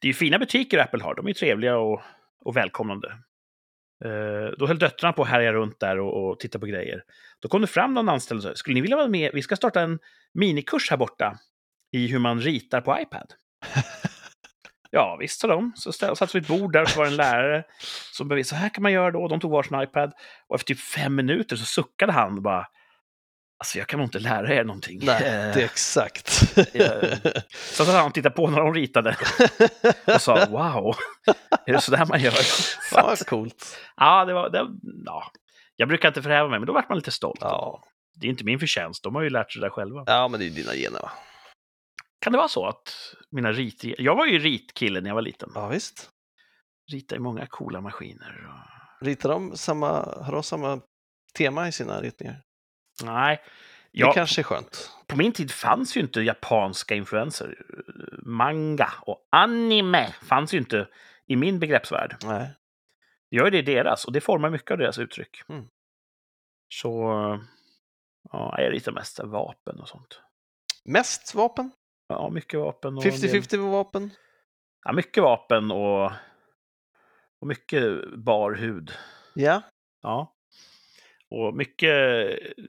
är ju fina butiker Apple har, de är ju trevliga och, och välkomnande. Eh, Då höll döttrarna på att härja runt där och, och titta på grejer. Då kom det fram någon anställd och sa, skulle ni vilja vara med? Vi ska starta en minikurs här borta i hur man ritar på iPad. Ja, visst sa de. Så satt vi ett bord där och så var det en lärare som bevis, så här kan man göra då. De tog varsin iPad och efter typ fem minuter så suckade han och bara Alltså jag kan nog inte lära er någonting. Nej, Eh, det är exakt. Så satt han och tittade på när de ritade och sa wow, är det så där man gör? Fan vad coolt. ja, det var, det, ja. Jag brukar inte förhäva mig, men då vart man lite stolt. Ja. Det är inte min förtjänst, de har ju lärt sig det där själva. ja, men det är dina gener va? Kan det vara så att mina rit... Jag var ju ritkille när jag var liten. Ja, visst. Ritade i många coola maskiner. Och... Ritar de samma, har de samma tema i sina ritningar? Nej. Det Ja, kanske är skönt. På min tid fanns ju inte japanska influenser. Manga och anime fanns ju inte i min begreppsvärld. Nej. Gör det i deras och det formar mycket av deras uttryck. Mm. Så ja, jag ritar mest vapen och sånt. Mest vapen? Ja, mycket vapen. Och en del- 50-50 vapen? Ja, mycket vapen och, och mycket bar hud. Ja. Ja. Och mycket eh,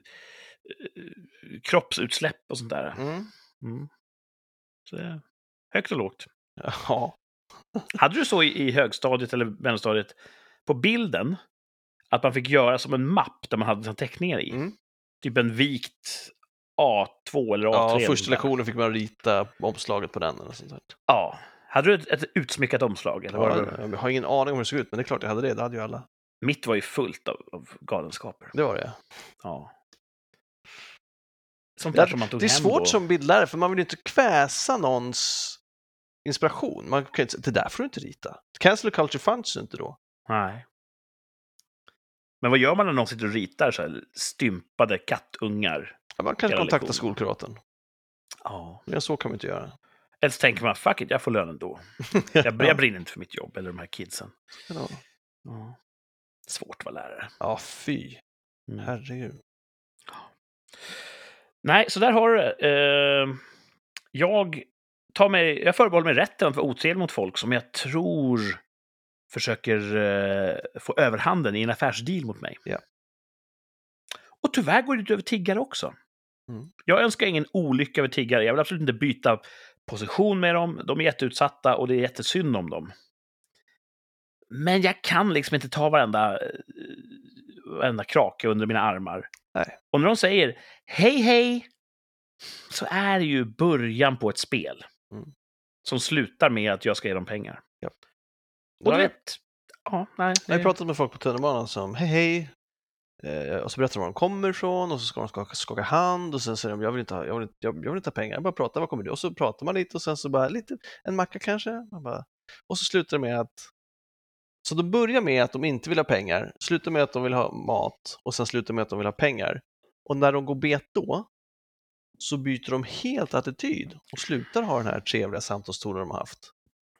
kroppsutsläpp och sånt där. Mm. Mm. Så högt och lågt. Ja. Hade du så i, i högstadiet eller mellanstadiet på bilden att man fick göra som en mapp där man hade teckningar i? Mm. Typ en vikt A2 eller A3. ja, första lektionen fick man rita omslaget på den. Eller sånt där. Ja. Hade du ett, ett utsmyckat omslag? Eller var det... Ja, jag har ingen aning om hur det såg ut, men det är klart jag hade det. Det hade ju alla. Mitt var ju fullt av, av galenskaper. Det var det. Ja. Sånt där som man tog Det är hem svårt då. som bildlärare, för man vill ju inte kväsa någons inspiration. Man kan inte säga, det där får du inte rita. Cancel culture fanns inte då. Nej. Men vad gör man när någon sitter och ritar så här stympade kattungar? Ja, Man kan kontakta skolkuratorn. Ja. Men så kan man inte göra. Eller så tänker man, fuck it, jag får lön ändå. Jag, jag brinner inte för mitt jobb eller de här kidsen. Ja. Ja. Svårt att vara lärare. ja, fy. Mm. Herregud. Nej, så där har du. Eh, jag, tar mig, jag förbehåller mig rätten att vara otrevlig mot folk som jag tror försöker eh, få överhanden i en affärsdeal mot mig. Ja. Och tyvärr går det ut över tiggare också. Mm. Jag önskar ingen olycka över tiggare. Jag vill absolut inte byta position med dem. De är jätteutsatta och det är jättesynd om dem. Men jag kan liksom inte ta varenda, eh, varenda krake under mina armar. Nej. Och när de säger hej hej så är det ju början på ett spel. Mm. Som slutar med att jag ska ge dem pengar. Ja. Och du vet... Ja, nej. Jag har det- pratat med folk på tunnelbanan som, hej hej, Eh, och så berättar de var de kommer ifrån och så ska de skaka, skaka hand och sen säger de jag vill inte ha, jag vill inte, jag, jag vill inte ha pengar, jag bara pratar, vad kommer du? Och så pratar man lite och sen så bara lite, en macka kanske. Man bara, och så slutar det med att så de börjar med att de inte vill ha pengar, slutar med att de vill ha mat och sen slutar med att de vill ha pengar. Och när de går bet då så byter de helt attityd och slutar ha den här trevliga samtalstonen de har haft.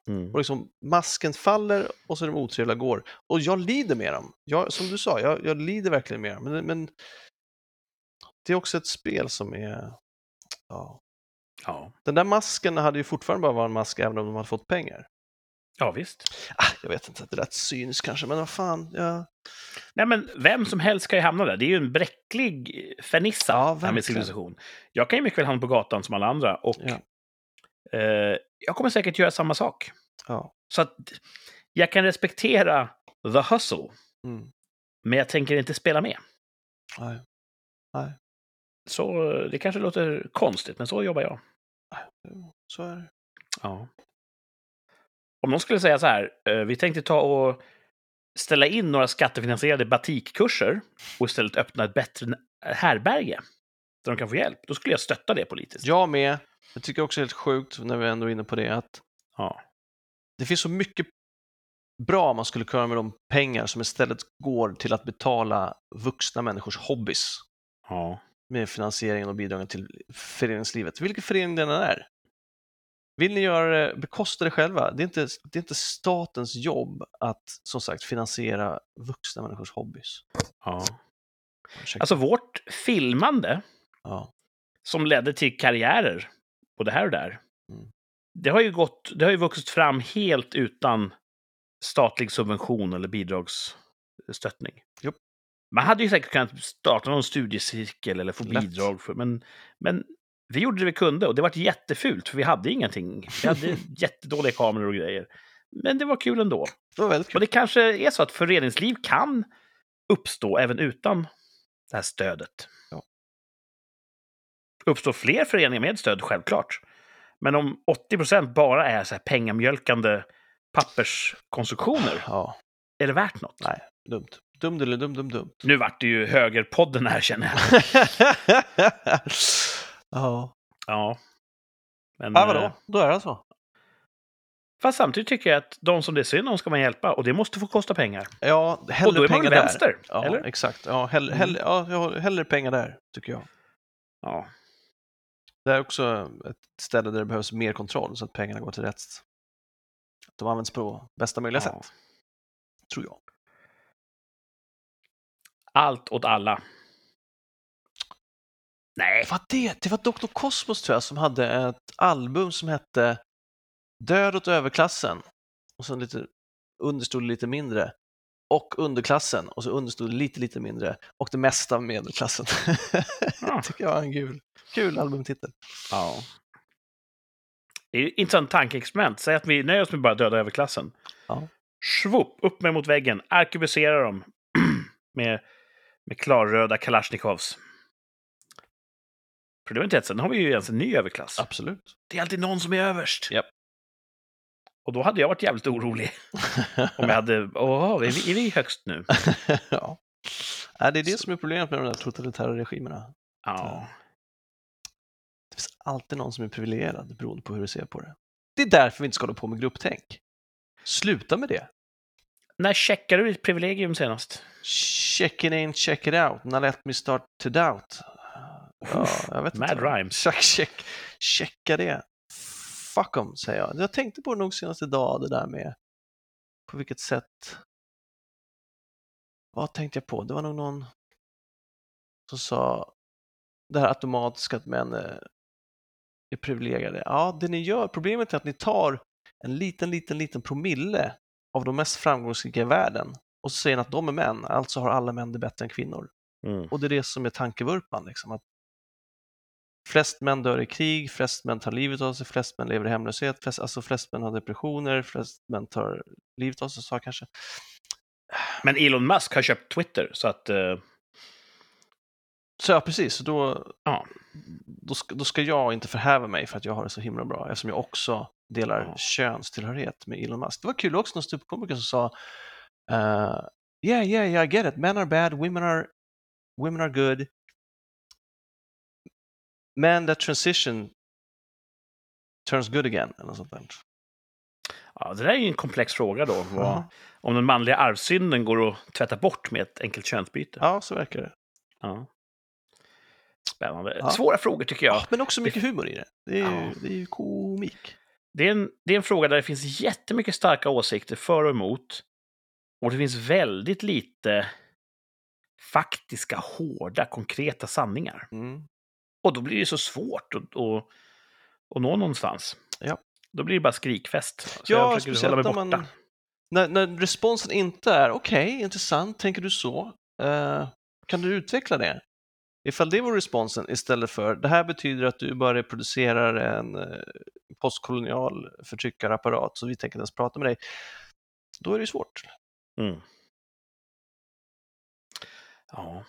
Mm. Och liksom masken faller och så är de otrevliga går. Och jag lider med dem. Jag, som du sa, jag, jag lider verkligen med dem. Men, men det är också ett spel som är... Ja. Ja. Den där masken hade ju fortfarande bara varit en mask även om de hade fått pengar. Ja, visst. Ah, jag vet inte, det lät cyniskt kanske, men vad fan. Ja. Nej, men vem som helst kan ju hamna där. Det är ju en bräcklig fernissa, Ja, med civilisation. Jag kan ju mycket väl hamna på gatan som alla andra och Ja. eh, jag kommer säkert göra samma sak. Ja. Så att jag kan respektera the hustle, Mm. men jag tänker inte spela med. Nej. Nej. Så eh, det kanske låter konstigt, men så jobbar jag. Så är det. Ja. Om någon skulle säga så här, eh, vi tänkte ta och ställa in några skattefinansierade batikkurser och istället öppna ett bättre härberge där de kan få hjälp, då skulle jag stötta det politiskt. Jag med. Jag tycker också det är helt sjukt när vi ändå är inne på det att Ja. det finns så mycket bra man skulle kunna med de pengar som istället går till att betala vuxna människors hobbys ja. med finansieringen och bidragen till föreningslivet, vilken förening den är. Vill ni göra det, bekosta det själva. Det är, inte, det är inte statens jobb att som sagt finansiera vuxna människors hobbys. ja. Alltså vårt filmande ja. som ledde till karriärer både här och där. Mm. Det har ju gått, det har ju vuxit fram helt utan statlig subvention eller bidragsstöttning. Jo. Man hade ju säkert kunnat starta någon studiecirkel eller få Lätt. bidrag, för, men, men vi gjorde det vi kunde och det var jättefult för vi hade ingenting. Vi hade jättedåliga kameror och grejer. Men det var kul ändå. Det var väldigt Och kul. det kanske är så att föreningsliv kan uppstå även utan det här stödet. Ja. Uppstår fler föreningar med stöd, självklart. Men om 80% bara är så här pengamjölkande papperskonstruktioner, Ja, är det värt något? nej, dumt. Dumt eller dum, dum, dumt. Nu vart det ju högerpodden här, känner jag. ja. Ja. Men, ja, vadå? eh, Då är det så. Fast samtidigt tycker jag att de som det är synd om ska man hjälpa, och det måste få kosta pengar. Ja, Och då hellre är man pengar där. vänster, Ja, eller? exakt. Ja, hellre, Mm. hellre, ja, hellre pengar där, tycker jag. Ja. Det är också ett ställe där det behövs mer kontroll så att pengarna går till rätt. Att de används på bästa möjliga Ja. sätt, tror jag. Allt åt alla. Nej, var det, det var Dr. Cosmos tror jag som hade ett album som hette Död åt överklassen och sen lite understod lite mindre och underklassen och så understod lite, lite mindre och det mesta av medelklassen. Ja. tycker jag var en kul, kul albumtitel. Ja. Det är ett intressant tankeexperiment. Säg att vi nöjer oss med bara döda överklassen. Ja. Svopp, upp med mot väggen, arkebusera dem med, med klarröda kalasjnikovs. Problemet är att sen har vi ju ens en ny överklass. Absolut. Det är alltid någon som är överst. Japp. Och då hade jag varit jävligt orolig. Om jag hade, åh, är vi, är vi högst nu? ja. Det är det som är problemet med de där totalitära regimerna. Ja. Det finns alltid någon som är privilegierad beroende på hur du ser på det. Det är därför vi inte ska hålla på med grupptänk. Sluta med det. När checkade du ditt privilegium senast? Check it in, check it out. Now let me start to doubt. Ja, jag vet Mad inte. rhymes. Check, check, checka det. Fuck them, säger jag. Jag tänkte på det nog senast idag, det där med på vilket sätt... Vad tänkte jag på? Det var nog någon som sa det här automatiska att män är är privilegierade. Ja, det ni gör, problemet är att ni tar en liten, liten, liten promille av de mest framgångsrika i världen och så säger ni att de är män, alltså har alla män det bättre än kvinnor. Mm. Och det är det som är tankevurpan. Liksom, att flest män dör i krig, flest män tar livet av sig, flest män lever i hemlöshet, flest, alltså flest män har depressioner, flest män tar livet av sig, jag kanske. Men Elon Musk har köpt Twitter, så att... eh, Så ja, precis, så då, Ja. då, ska, då ska jag inte förhäva mig för att jag har det så himla bra, eftersom jag också delar Ja. könstillhörighet med Elon Musk. Det var kul också, någon ståuppkomiker som sa uh, Yeah, yeah, yeah, I get it. Men are bad, women are women are good. Men that transition turns good again. Eller något sånt där. Ja, det där är ju en komplex fråga då. Vad. Om den manliga arvsynden går att tvätta bort med ett enkelt könsbyte. ja, så verkar det. Ja. Spännande. Ja. Svåra frågor tycker jag. Ja, men också mycket humor i det. Det är, ju, Ja. det är ju komik. Det är, en, det är en fråga där det finns jättemycket starka åsikter för och emot. Och det finns väldigt lite faktiska, hårda, konkreta sanningar. Mm. Och då blir det så svårt att, att, att nå någonstans. Ja. Då blir det bara skrikfest. Så Ja, speciellt när man-. När, när responsen inte är okej, intressant, tänker du så? Eh, kan du utveckla det? Ifall det var responsen istället för det här betyder att du bara reproducerar en eh, postkolonial förtryckarapparat så vi tänker inte ens prata med dig. Då är det ju svårt. Mm. Ja.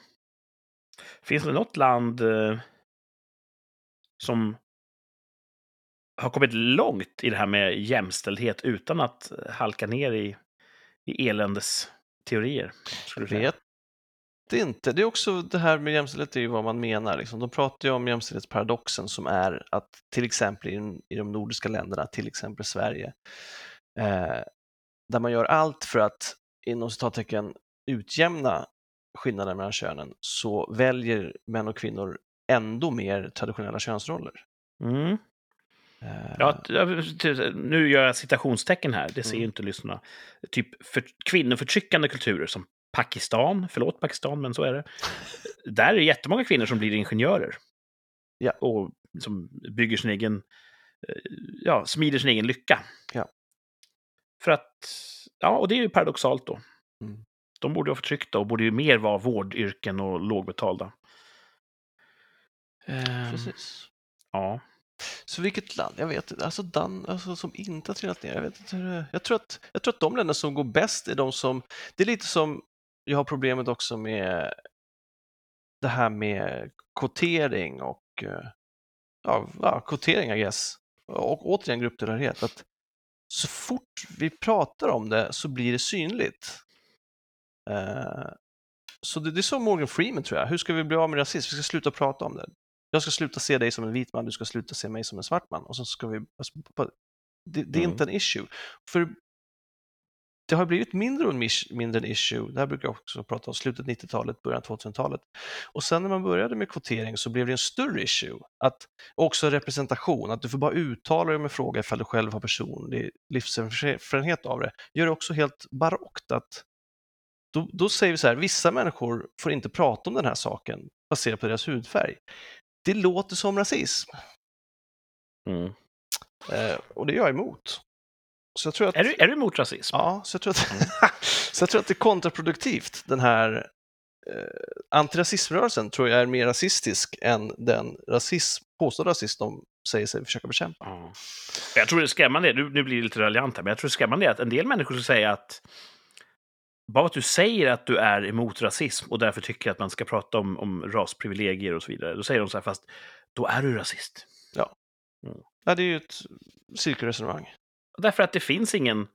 Finns det något land eh, som har kommit långt i det här med jämställdhet utan att halka ner i, i eländes teorier. Jag? Vet inte. Det är också det här med jämställdhet, det är ju vad man menar. Liksom. De pratar ju om jämställdhetsparadoxen som är att till exempel i, i de nordiska länderna, till exempel Sverige, eh, där man gör allt för att inom citattecken utjämna skillnaden mellan könen, så väljer män och kvinnor ändå mer traditionella könsroller. Mm. Eh, Ja, nu gör jag citationstecken här, det ser Mm. ju inte lyssnarna. Typ för, kvinnoförtryckande kulturer som Pakistan, förlåt Pakistan, men så är det. Där är det jättemånga kvinnor som blir ingenjörer. Ja. Och som bygger sin egen, eh, ja, smider sin egen lycka. Ja. För att, ja, och det är ju paradoxalt då. Mm. De borde vara förtryckta och borde ju mer vara vårdyrken och lågbetalda. Ehm, Precis. Ja. Så vilket land? Jag vet inte. Alltså, Dan, alltså som inte har trillat ner. Jag, vet inte hur det, jag, tror att, jag tror att de länder som går bäst är de som... Det är lite som jag har problemet också med det här med kvotering och eh, ja, ja, kvotering, I guess. Och återigen grupptillhörighet. Att så fort vi pratar om det så blir det synligt. Eh, så det, det är som Morgan Freeman tror jag. Hur ska vi bli av med rasism? Vi ska sluta prata om det. Jag ska sluta se dig som en vit man, du ska sluta se mig som en svart man. Och så ska vi... Alltså, det, det är Mm. inte en issue. För det har blivit mindre och mindre en issue. Det här brukar jag också prata om, slutet 90-talet, början 2000-talet. Och sen när man började med kvotering så blev det en större issue. Att också representation, att du får bara uttala dig om en fråga ifall du själv har personlig livserfarenhet av det. Gör det också helt barockt att då, då säger vi så här, vissa människor får inte prata om den här saken baserat på deras hudfärg. Det låter som rasism Mm. eh, och det är jag emot. Så jag tror att, Är, du, är du emot rasism? ja, så jag tror att, så jag tror att det är kontraproduktivt. Den här eh, antirasismrörelsen tror jag är mer rasistisk än den rasism, påstådda rasism de säger sig försöka bekämpa. Ja. Jag tror det är skrämmande, nu, nu blir det lite raljant här, men jag tror det är skrämmande att en del människor skulle säga att bara att du säger att du är emot rasism och därför tycker att man ska prata om, om rasprivilegier och så vidare, då säger de så här, fast då är du rasist. Ja, det är ju ett cirkelresonemang. Därför att det finns ingen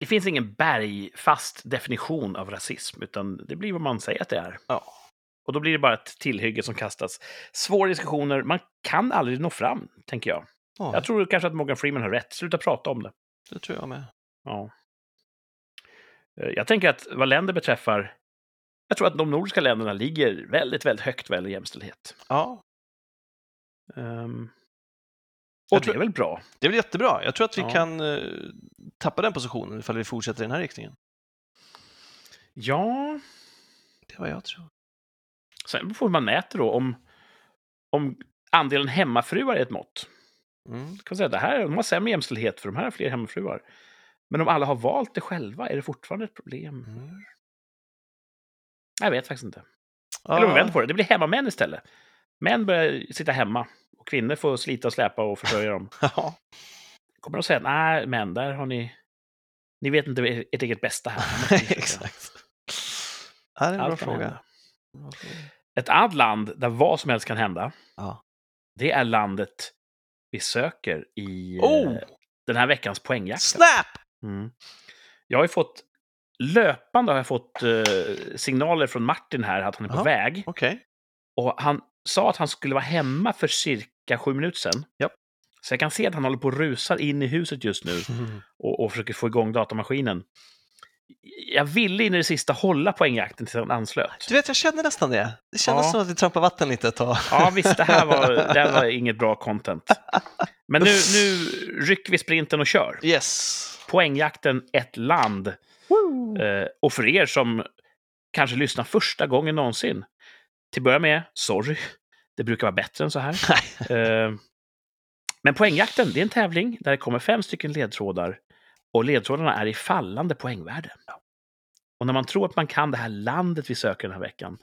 det finns ingen bergfast definition av rasism, utan det blir vad man säger att det är. Ja. Och då blir det bara ett tillhygge som kastas. Svåra diskussioner, man kan aldrig nå fram, tänker jag. Ja, Jag tror kanske att Morgan Freeman har rätt. Sluta prata om det. det tror jag med. Ja. Eh, Jag tänker att vad länder beträffar, jag tror att de nordiska länderna ligger väldigt, väldigt högt vad gäller jämställdhet. Ja, Jag och tror- det är väl bra. det är väl jättebra. Jag tror att vi Ja. kan eh, tappa den positionen ifall vi fortsätter i den här riktningen. Ja, Det är vad jag tror. sen får man mäta då om, om andelen hemmafruar är ett mått. Mm. Kan säga, det här, de har sämre jämställdhet för de här har fler hemmafruar. Men om alla har valt det själva, är det fortfarande ett problem? Mm. Jag vet faktiskt inte. Eller om vänder på det, det blir hemmamän istället. Män börjar sitta hemma och kvinnor får slita och släpa och försörja dem. ja, Kommer de säga, nej män, där har ni... Ni vet inte ert eget bästa här. Här måste ni försöka." exakt. Ja, det är en bra fråga. Ett annat land där vad som helst kan hända, Ja. det är landet vi söker i eh, Oh! den här veckans poängjakt. Snap! Mm. Jag har ju fått löpande har jag fått eh, signaler från Martin här att han är på väg. Okej. Och han sa att han skulle vara hemma för cirka sju minuter sedan. Japp. Så jag kan se att han håller på och rusar in i huset just nu och, och försöker få igång datamaskinen. Jag ville in i det sista hålla poängjakten tills han anslöt. Du vet, jag kände nästan det. Det kändes Ja. som att vi trampade vatten lite ett tag. Ja, visst, det här var, det här var inget bra content. Men nu, nu rycker vi sprinten och kör. Yes. Poängjakten ett land. Eh, och för er som kanske lyssnar första gången någonsin, till att börja med, sorry. Det brukar vara bättre än så här. Eh, men poängjakten, det är en tävling där det kommer fem stycken ledtrådar och ledtrådarna är i fallande poängvärde. Och när man tror att man kan det här landet vi söker den här veckan,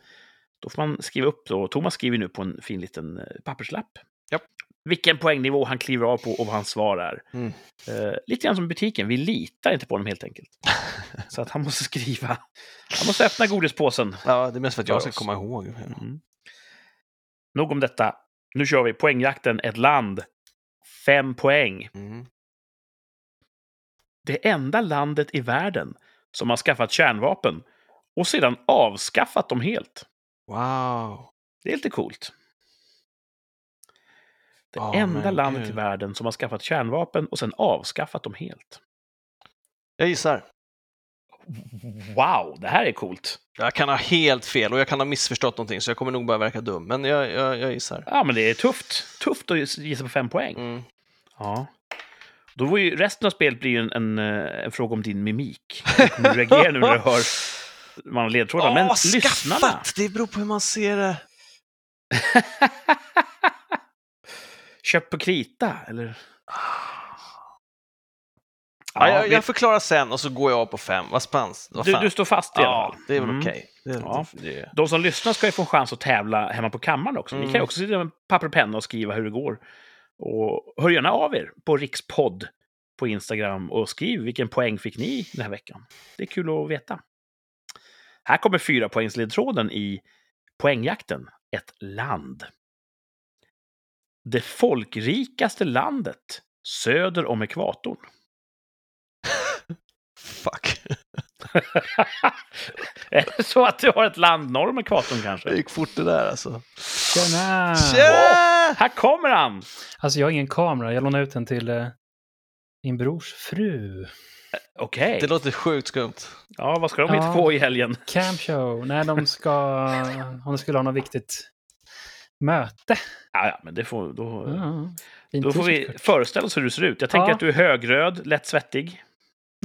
då får man skriva upp då. Thomas skriver nu på en fin liten eh, papperslapp. Japp. Vilken poängnivå han kliver av på och vad hans svar är. Mm. Eh, lite grann som butiken, vi litar inte på honom helt enkelt. Så att han måste skriva. Han måste öppna godispåsen. Ja, det är mest för att jag ska komma ihåg. Mm. Nog om detta. Nu kör vi poängjakten, ett land. Fem poäng. Mm. Det enda landet i världen som har skaffat kärnvapen och sedan avskaffat dem helt. Wow. Det är lite coolt. Det Ja, enda landet i världen som har skaffat kärnvapen och sen avskaffat dem helt. Jag gissar. Wow, det här är coolt. Jag kan ha helt fel och jag kan ha missförstått någonting så jag kommer nog bara verka dum. Men jag, jag, jag gissar. Ja, men det är tufft. Tufft att gissa på fem poäng. Mm. Ja. Då var ju, resten av spelet blir ju en, en, eh, en fråga om din mimik. Hur du reagera nu när du hör man ledtrådar? Men Åh, lyssnarna... skaffat! Det beror på hur man ser det. Köp på krita, eller? Ja, jag, jag förklarar sen och så går jag på fem. Vad spans? Vad du, du står fast i alla Ja, fall. det är väl Mm. okej. Är Ja. det. De som lyssnar ska ju få en chans att tävla hemma på kammaren också. Ni kan ju Mm. också sitta med papper och penna och skriva hur det går. Och hör gärna av er på Rikspodd på Instagram och skriv vilken poäng fick ni den här veckan. Det är kul att veta. Här kommer fyra poängsledtråden i poängjakten. Ett land. Det folkrikaste landet söder om ekvatorn. Fuck. är det så att du har ett land norr om ekvatorn kanske? Det gick fort det där alltså. Tjena! Tjena! Här kommer han! Alltså jag har ingen kamera, jag lånade ut den till eh, min brors fru. Okej. Det låter sjukt skumt. Ja, vad ska de hitta Ja. på i helgen? Camp show, när de ska, om de skulle ha något viktigt möte. Ja, ja, men det får, då, Ja, då får vi föreställa oss hur du ser ut. Jag tänker Ja. att du är högröd, lätt svettig.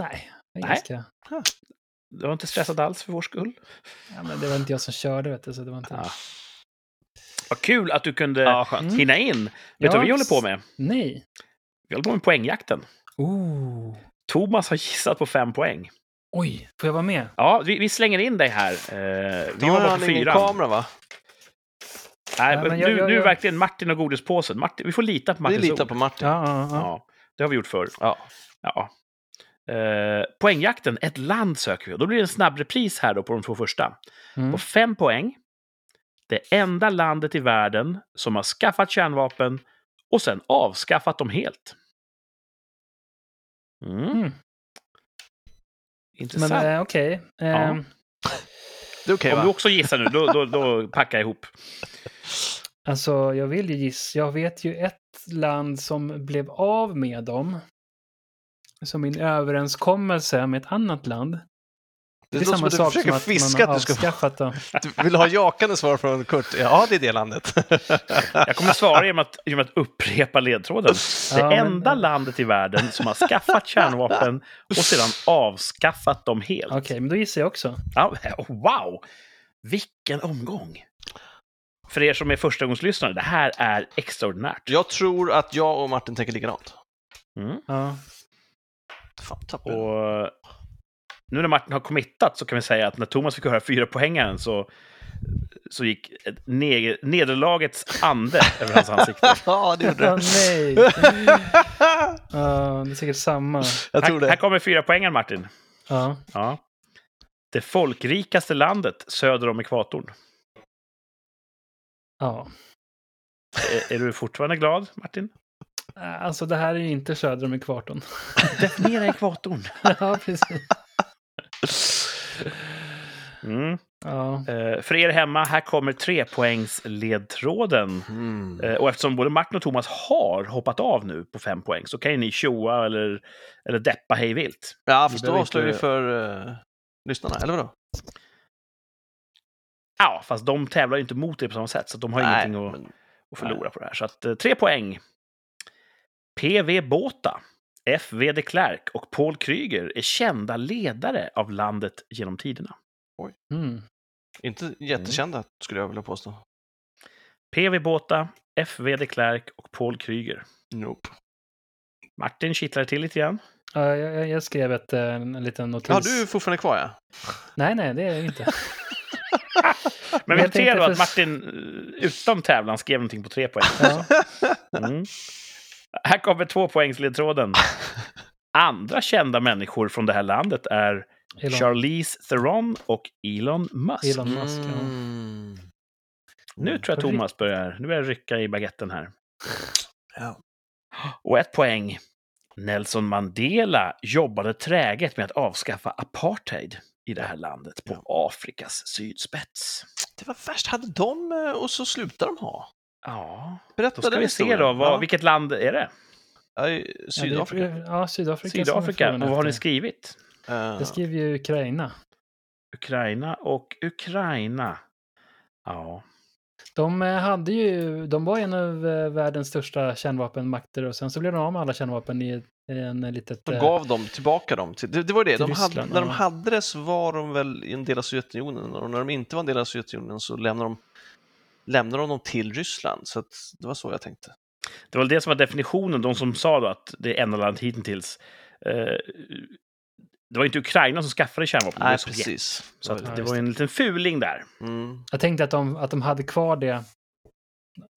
Nej, jag är Nej. ganska... Du var inte stressad alls för vår skull. Ja, men det var inte jag som körde, vet du, så det var inte... Ja. Vad kul att du kunde Ja, skönt. Mm. hinna in. Vet du Ja, vad vi håller på med? Nej. Vi håller på med poängjakten. Ooh. Thomas har gissat på fem poäng. Oj, får jag vara med? Ja, vi, vi slänger in dig här. Eh, vi bara på han ingen fyra. kamera va? Nej, men men jag- nu, jag- nu är jag- verkligen Martin och godispåsen. Martin, vi får lita på Vi Martins litar ord. på Martin. Ja, ja, ja. Ja, det har vi gjort förr. Ja. Ja. Eh, poängjakten, ett land söker vi. Då blir det en snabb repris här då på de två första. Mm. På fem poäng. Det enda landet i världen som har skaffat kärnvapen och sen avskaffat dem helt. Mm. Mm. Intressant. Men eh, okej. Ja. Ehm, Det är okej Om du va? också gissar nu, då, då, då packar jag ihop. Alltså, jag vill ju gissa. Jag vet ju ett land som blev av med dem. Som min överenskommelse med ett annat land. Det, Det är samma sak som försöker att fiska man har att du ska avskaffat dem. Du vill ha jakande svar från Kurt? Ja, det är det landet. Jag kommer svara genom att, genom att upprepa ledtråden. Det Ja, men- enda landet i världen som har skaffat kärnvapen och sedan avskaffat dem helt. Okej, men då gissar jag också. Ja, wow! Vilken omgång! För er som är förstagångslyssnare, det här är extraordinärt. Jag tror att jag och Martin tänker likadant. Mm. Ja. Fan. Och nu när Martin har committat så kan vi säga att när Thomas fick höra fyra poängaren så, så gick ne- nederlagets ande över hans ansikte. Ja, det gjorde det. nej! Ja, det är säkert samma. Jag tror Här, här kommer fyra poängaren, Martin. Ja. Ja. Det folkrikaste landet söder om ekvatorn. ja. Är, är du fortfarande glad, Martin? Alltså, det här är ju inte söder om ekvatorn. Definiera ekvatorn. ja, precis. Mm. Ja. Eh, för er hemma, här kommer trepoängsledtråden. Mm. Eh, och eftersom både Martin och Thomas har hoppat av nu på fem poäng så kan ju ni tjoa eller, eller deppa hej vilt. Ja, fast då avslöjar vi inte- för uh, lyssnarna, eller vadå? Ja, fast de tävlar ju inte mot er på samma sätt, så de har ingenting att, men, att förlora på det här. Så att, tre poäng. PV Båta, FV de Klerk och Paul Kryger är kända ledare av landet genom tiderna. Mm. inte jättekända skulle jag vilja påstå. PV Båta, FV de Klerk och Paul Kryger. Nope. Martin kittlar till lite grann. Ja, jag, jag- jag skrev ett, eh, en liten notis. Ja, du är fortfarande kvar ja. Nej, nej, det är jag inte. Men vi noterar då att Martin eh, utan tävlan skrev någonting på tre poäng. Ja. Mm. Här kommer två poängsledtråden. Andra kända människor från det här landet är Elon, Charlize Theron och Elon Musk. Elon Musk. Ja. Mm. Nu tror jag Thomas börjar, nu börjar rycka i baguetten här. Ja. Och ett poäng. Nelson Mandela jobbade träget med att avskaffa apartheid i det här landet på Afrikas sydspets. Det var värst. Hade de eh, och så slutade de ha? Ja, Berätta då ska vi se då. Vad, Ja. Vilket land är det? Ja, i Ja, det är- Sydafrika. Ja, Sydafrika. Sydafrika. Och vad har ni skrivit? Eh, Jag skriver ju Ukraina. Ukraina och Ukraina. Ja. De eh, hade ju, de var en av eh, världens största kärnvapenmakter och sen så blev de av med alla kärnvapen i en litet... de gav dem tillbaka dem. Till, det, det var det, de hade, när de hade det så var de väl i en del av Sovjetunionen och när de inte var en del av Sovjetunionen så lämnade de, lämnade de dem till Ryssland. Så att, det var så jag tänkte. Det var väl det som var definitionen, de som sa då att det är enda landet hittills. Eh, det var inte Ukraina som skaffade kärnvapen, det var Nej, Sovjet. precis. Så att Ja, det var en liten fuling där. Mm, Jag tänkte att de, att de hade kvar det. ett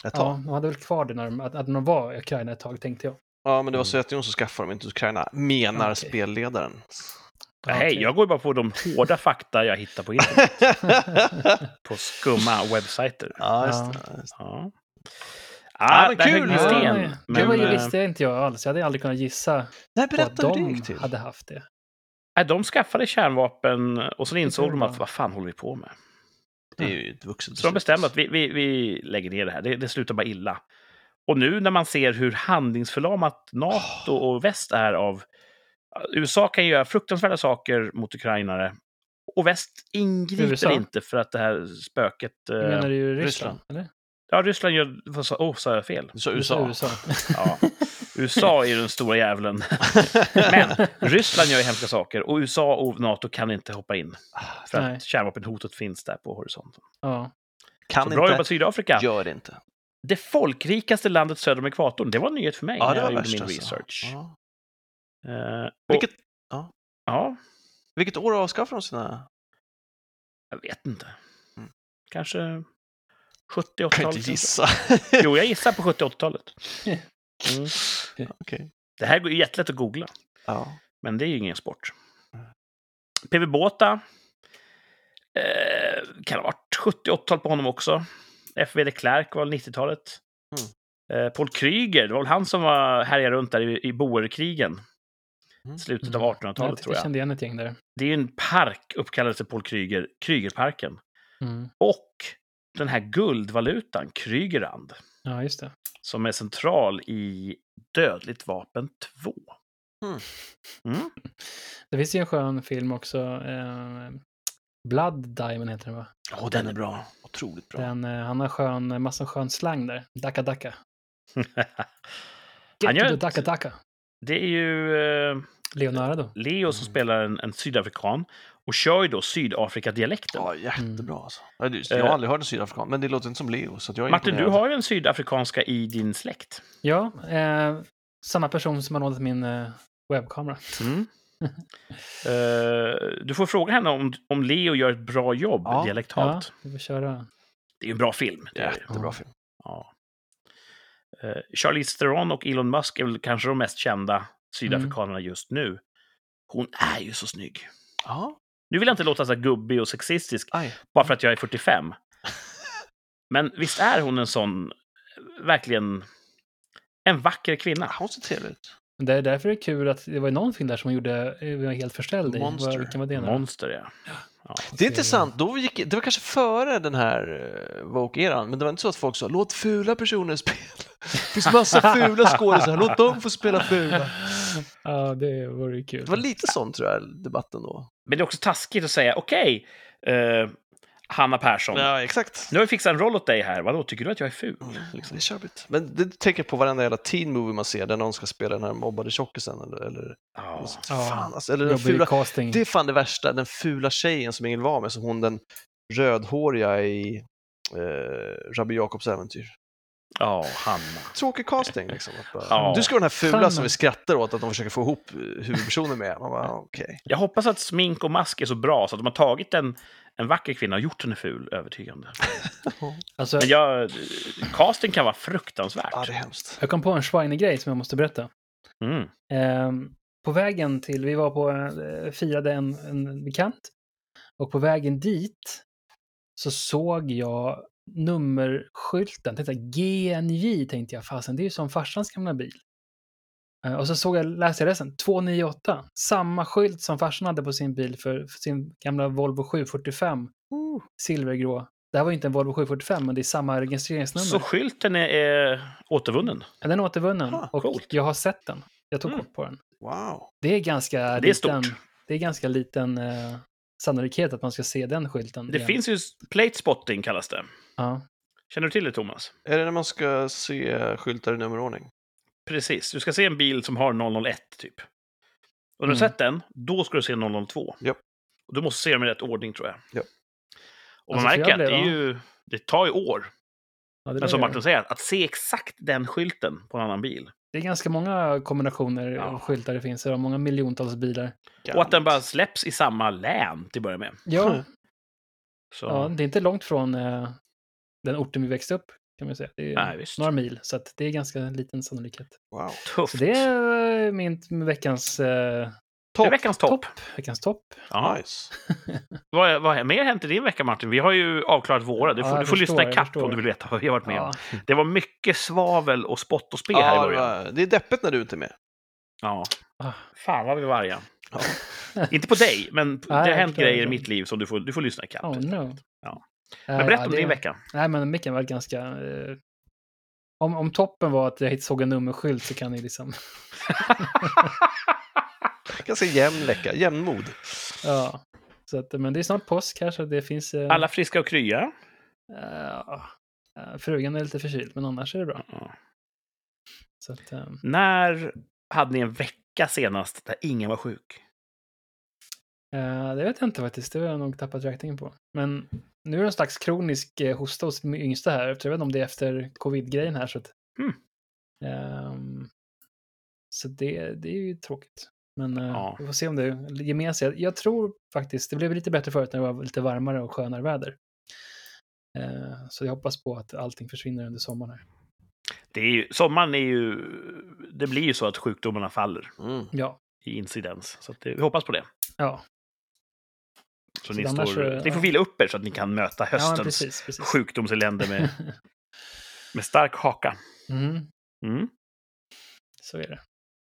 Ja, tag. de hade väl kvar det när de, att, att de var i Ukraina ett tag, tänkte jag. Ja, men det var. Sovjetunionen som skaffade dem, inte Ukraina, menar Okej. spelledaren. Ja, Nej, okej. jag går ju bara på de hårda fakta jag hittar på internet. på skumma webbsajter. ja, just Ja. det. Just det. Ja. Ja, Ja, men det kul! Ja, sten. det Men, var ju, eh, visste inte jag alls. Jag hade aldrig kunnat gissa Nej, på att det de hade haft det. nej, de skaffade kärnvapen och så insåg det de att vad fan håller vi på med? Det är ju ett vuxet Så de bestämde att vi, vi, vi lägger ner det här. Det, det slutar bara illa. Och nu när man ser hur handlingsförlamat NATO och väst är av... USA kan göra fruktansvärda saker mot ukrainare. Och väst ingriper USA? inte för att det här spöket... eh, Du menar ju Ryssland, Ryssland. eller? Ja, Ryssland gör... Sa, oh, sa jag fel? Du sa Du sa USA. USA. Ja. USA är ju den stora djävulen. Men Ryssland gör ju hemska saker och USA och NATO kan inte hoppa in. För Nej. att kärnvapenhotet finns där på horisonten. Ja. Kan Så bra inte, jobbat Sydafrika! gör det inte. Det folkrikaste landet söder om ekvatorn, det var en nyhet för mig Ja, när det jag var gjorde min alltså. research. Ja. Eh, och, Vilket, Ja, vilket år avskaffade de sina... jag vet inte. Mm. Kanske Kan 70-80-talet. inte kanske. gissa. Jo, jag gissar på 70-80-talet. Mm. Okej. Det här går ju jättelätt att googla, Ja. men det är ju ingen sport. PV Båta eh, kan ha varit 70-80-tal på honom också. FV de Klerk var 90-talet. Mm. Eh, Paul Kryger, det var väl han som var härjade runt där i, i boerkrigen. Mm. Slutet av Mm. 1800-talet Jag, tror jag jag. kände igen ett gäng där. Det är ju en park uppkallad efter Paul Kryger, Krygerparken. Mm. Och den här guldvalutan, Krygerrand, Ja, just det. som är central i Dödligt vapen 2. Mm. Mm. Det finns ju en skön film också. Eh, Blood Diamond heter den va? Åh, den är bra. Otroligt bra. Den, eh, han har skön, massa skön slang där. Dacka dacka. Han gör dacka dacka. Det är ju eh, Leonardo. Leo som Mm. spelar en, en sydafrikan och kör ju då Sydafrika-dialekten. Ja, jättebra Mm. alltså. Ja, du- Jag har Eh. aldrig hört en sydafrikan, men det låter inte som Leo. Så att jag är Martin, du imponerad. har ju en sydafrikanska i din släkt. Ja, eh, samma person som har lånat min eh, webbkamera. Mm. Eh, du får fråga henne om, om Leo gör ett bra jobb Ja. dialektalt. Ja, vi får köra. Det är ju en bra film. Jättebra film. Ja. Eh, Charlize Theron och Elon Musk är väl kanske de mest kända sydafrikanerna just nu. Hon är ju så snygg. Ja, Nu vill jag inte låta så gubbig och sexistisk aj. bara för att jag är 45. Men visst är hon en sån, verkligen, en vacker kvinna. Hon ser trevlig ut. Det är därför det är kul att det var någon film där som gjorde, eh, var helt förställd i. Monster. Vad- Vilken var det nu? Monster, ja. ja. Det är intressant, då gick, det var kanske före den här uh, Woke-eran, men det var inte så att folk sa låt fula personer spela. Det finns massa fula skådisar, låt dem få spela fula. Ja, det vore ju kul. Det var lite sånt tror jag, debatten då. Men det är också taskigt att säga, okej, eh, Hanna Persson, Ja, exakt. nu har vi fixat en roll åt dig här. Vadå, tycker du att jag är ful? Det är köpigt. Men det tänker jag på varenda jävla teen movie man ser där någon ska spela den här mobbade tjockisen eller, eller, Ja. fan, alltså, eller den fula, casting. Det är fan det värsta, den fula tjejen som ingen var med, som hon den rödhåriga i eh, Rabbi Jakobs äventyr. Ja, Hanna. Tråkig casting liksom. Att bara, Ja. Du ska vara den här fula Fan. som vi skrattar åt att de försöker få ihop eh, huvudpersonen med. Man bara, okej. Jag hoppas att smink och mask är så bra så att de har tagit en, en vacker kvinna och gjort henne ful övertygande. Alltså, Men jag, casting kan vara fruktansvärt. Ja, det är hemskt. jag kom på en Schweine-grej som jag måste berätta. Mm. Ehm, på vägen till, vi var på, eh, firade en, en bekant. Och på vägen dit så såg jag nummerskylten. Tänkte jag, GNJ tänkte jag, fasen det är ju som farsans gamla bil. Eh, och så såg jag, läste jag resten, 298. Samma skylt som farsan hade på sin bil för, för sin gamla Volvo 745. Silvergrå. Det här var ju inte en Volvo 745, men det är samma registreringsnummer. Så skylten är, är återvunnen. Ja, Den är återvunnen Ah, och coolt. jag har sett den. Jag tog Mm. kort på den. Wow. Det är ganska Det är liten, stort. det är ganska liten eh, sannolikhet att man ska se den skylten. Det igen. finns ju plate spotting kallas det. Ja. Känner du till det Thomas? Är det när man ska se skyltar i nummerordning? Precis. Du ska se en bil som har 001 typ. Och när du Mm. sett den, då ska du se 002. Japp. Och du måste se dem i rätt ordning tror jag. Japp. Och man Alltså, märker att det, är ju, det tar ju år. Ja, det, Men som Martin säger, att se exakt den skylten på en annan bil. Det är ganska många kombinationer Ja. av skyltar det finns. Det är många miljontals bilar. Och att den bara släpps i samma län till att börja med. Ja, Mm. Så, ja det är inte långt från eh, den orten vi växte upp. Kan man säga. Det är Nej, visst. några mil, så att det är ganska liten sannolikhet. Wow. Tufft. Så det är eh, min veckans, eh, Det är veckans topp. veckans topp. Ja. Nice. Vad, vad mer hänt i din vecka Martin? Vi har ju avklarat våra. Du Ja, får, jag du får lyssna ikapp om du vill veta vad vi har varit med om. Ja. Det var mycket svavel och spott och spe här i Ja, det början. det är deppigt när du inte är med. Ja. Fan vad vi var arga. Ja. Inte på dig, men det har hänt grejer i mitt liv som du får, du får lyssna ikapp. Oh no. Ja. Nej, Men berätta ja, om det- din vecka. Nej, men micken var ganska... Eh, om, om toppen var att jag såg en nummerskylt så kan ni liksom... Ganska jämn vecka, jämnmod. ja. Så att, men det är snart påsk här så det finns... Eh, Alla friska och krya. eh, eh, frugan är lite förkyld, men annars är det bra. Ja. Så att, eh, När hade ni en vecka senast där ingen var sjuk? eh, det vet jag inte faktiskt, det har jag nog tappat räkningen på. Men nu är det en slags kronisk hosta hos min yngsta här. Jag vet inte om det är efter covid-grejen här. Så, att, Hmm. Ehm, så det, det är ju tråkigt. Men eh, Ja. vi får se om det ger med sig. Jag tror faktiskt, det blev lite bättre förut när det var lite varmare och skönare väder. Eh, så jag hoppas på att allting försvinner under sommaren. Här. Det är ju, sommaren är ju... Det blir ju så att sjukdomarna faller Mm. Ja, i incidens. Så att det, vi hoppas på det. ja. Så, Så ni, står, så- ni får vila upp er så att ni kan möta ja höstens precis. precis. sjukdomselände med, med stark haka. Mm, Mm. så är det.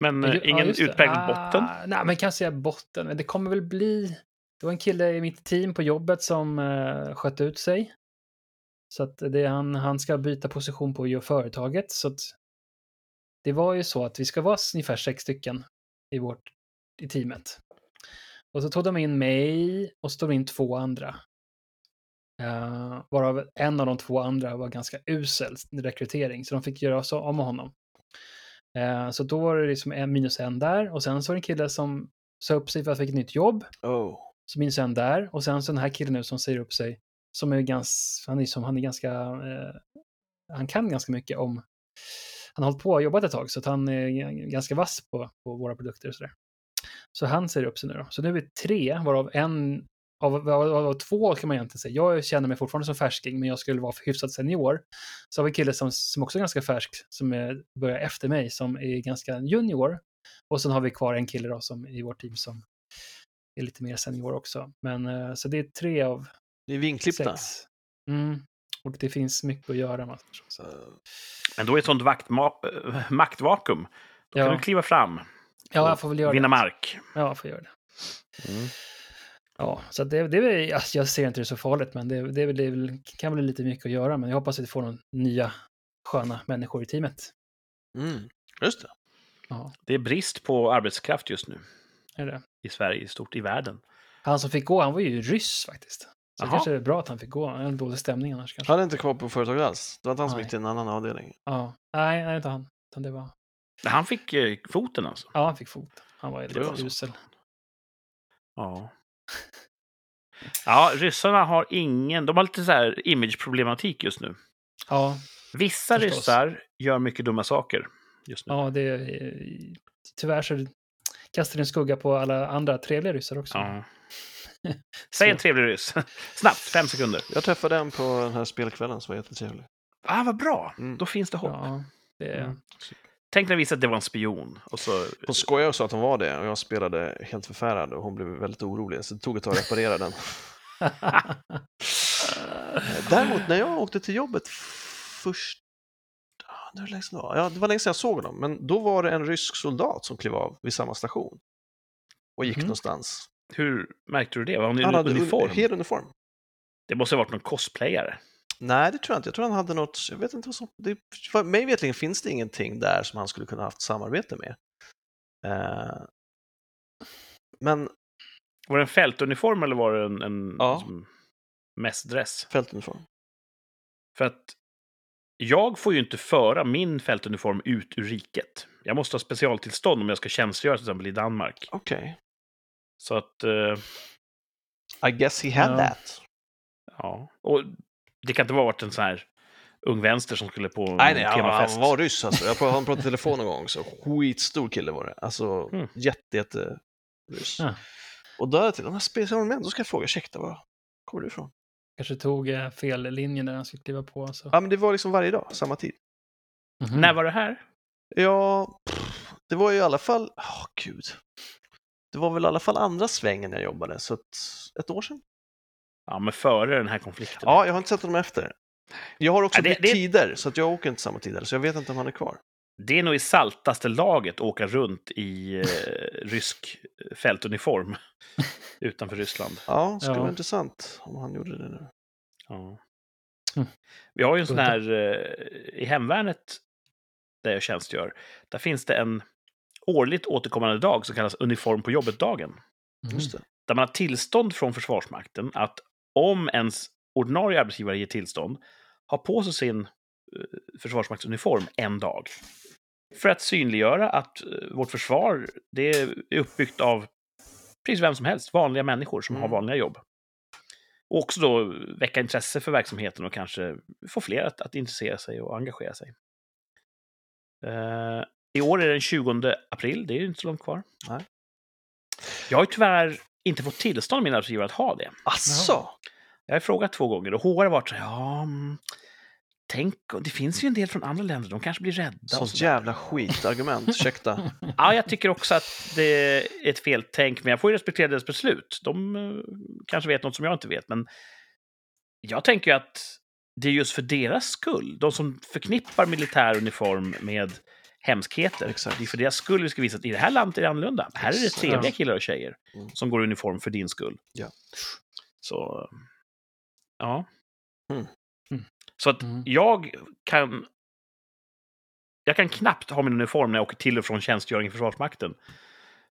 Men ja, ingen det. utpräglad botten. Ah, nej, men kan säga botten. Men det kommer väl bli... Det var en kille i mitt team på jobbet som uh, sköt ut sig. Så att det är han, han ska byta position på företaget. Så att det var ju så att vi ska vara ungefär sex stycken i vårt i teamet. Och så tog de in mig och så tog de in två andra. Uh, varav en av de två andra var ganska usel rekrytering, så de fick göra så om honom. Eh, Så då var det liksom en minus en där och sen så var det en kille som sa upp sig för att han fick ett nytt jobb. Oh. Så minus en där och sen så den här killen nu som säger upp sig som är ganska, han är, som, han är ganska, eh, han kan ganska mycket om, han har hållit på och jobbat ett tag så att han är ganska vass på, på våra produkter och sådär. Så han säger upp sig nu då. Så nu är vi tre, varav en, av, av, av, två kan man egentligen säga. Jag känner mig fortfarande som färsking, men jag skulle vara hyfsat senior. Så har vi en kille som, som också är ganska färsk, som är, börjar efter mig, som är ganska junior. Och sen har vi kvar en kille då som i vårt team som är lite mer senior också. Men eh, så det är tre av Ni är vinklippta. sex. Mm. Och det finns mycket att göra. Så, Men då är ett sånt vaktma- äh, maktvakuum. Då kan Ja, du kliva fram ja, jag får väl göra vinna det. mark. Ja, jag får göra det. Mm. Ja, så det, det är väl, alltså jag ser inte det så farligt, men det, det, är väl- det är väl, kan bli lite mycket att göra. Men jag hoppas att vi får några nya sköna människor i teamet. Mm. Just det. Ja, Det är brist på arbetskraft just nu är det. i Sverige i stort, i världen. Han som fick gå, han var ju ryss faktiskt. Så det kanske är bra att han fick gå. Är en dålig stämning annars kanske. Han är inte kvar på företaget alls. Det var inte han som gick till en annan avdelning. Ja, nej, nej, inte han. Utan det var, Han fick eh, foten alltså. ja, han fick fot. Han var Det lite usel. Ja. Ja, ryssarna har ingen... De har lite så här imageproblematik just nu. Ja, Vissa Förstås. ryssar gör mycket dumma saker just nu. ja, det är, tyvärr så kastar det en skugga på alla andra trevliga ryssar också. Ja. Säg en trevlig ryss. Snabbt, fem sekunder. Jag träffade en på den här spelkvällen som var jättetrevlig. Ah, vad bra! Mm. Då finns det hopp. Ja, det är, Mm. Tänk när det visade att det var en spion. Och så... Hon skojade och sa att hon var det och jag spelade helt förfärad och hon blev väldigt orolig så det tog ett tag att reparera den. Däremot när jag åkte till jobbet först... Det var länge sedan. Ja, det var länge sedan jag såg honom, men då var det en rysk soldat som klev av vid samma station. Och gick Mhm. någonstans. Hur märkte du det? Var han i uniform? un- hel uniform. Det måste ha varit någon cosplayare. Nej, det tror jag inte. Jag tror han hade något, jag vet inte vad som... Det, för mig vetligen finns det ingenting där som han skulle kunna haft samarbete med. Eh, men Var det en fältuniform eller var det en, en Ja. liksom, mässdress? fältuniform. För att jag får ju inte föra min fältuniform ut ur riket. Jag måste ha specialtillstånd om jag ska tjänstgöra till exempel i Danmark. Okej. Så att, eh, I guess he had Ja. that. ja. Och det kan inte vara varit en sån här ung vänster som skulle på Nej, nej, han, temafest. han var ryss alltså. Jag pratade, han pratade i telefon en gång, så skitstor kille var det. Alltså Mm. jätte, jätte ryss. Ja. Och då är jag till, de här specialmän, då ska jag fråga, ursäkta, var kommer du ifrån? kanske tog eh, fel linje när han skulle kliva på. Så. Ja, men det var liksom varje dag, samma tid. Mhm. När var det här? Ja, pff, det var ju i alla fall, åh gud. Det var väl i alla fall andra svängen jag jobbade, så ett, ett år sedan. Ja, men före den här konflikten. Ja, jag har inte sett honom efter. Jag har också Ja, det- bytt det- tider, så att jag åker inte samma tider, så jag vet inte om han är kvar. Det är nog i saltaste laget att åka runt i eh, rysk fältuniform utanför Ryssland. Ja, det skulle Ja. vara intressant om han gjorde det nu. Ja. Mm. Vi har ju en sån här, eh, i hemvärnet där jag tjänstgör, där finns det en årligt återkommande dag som kallas uniform på jobbet-dagen. Just det. Där man har tillstånd från Försvarsmakten att om ens ordinarie arbetsgivare ger tillstånd, ha på sig sin eh, försvarsmaktsuniform en dag. För att synliggöra att eh, vårt försvar, det är uppbyggt av precis vem som helst, vanliga människor som har Mm. vanliga jobb. Och också då väcka intresse för verksamheten och kanske få fler att, att intressera sig och engagera sig. Eh, I år är det den 20 april, det är ju inte så långt kvar. Nej. Jag har ju tyvärr inte fått tillstånd av min arbetsgivare att ha det. Asså? Jag har frågat två gånger och HR har varit så här, ja, mm, tänk, det finns ju en del från andra länder, de kanske blir rädda. Sånt jävla skitargument, ursäkta. Ja, jag tycker också att det är ett fel tänk, men jag får ju respektera deras beslut. De eh, kanske vet något som jag inte vet, men jag tänker ju att det är just för deras skull, de som förknippar militär uniform med hemskheter. Exakt. Det är för deras skull vi ska visa att i det här landet är det annorlunda. Här är det trevliga killar och tjejer Mm. som går i uniform för din skull. Ja. Så, ja. Mm. Mm. Så att Mm. jag kan... Jag kan knappt ha min uniform när jag åker till och från tjänstgöring i Försvarsmakten.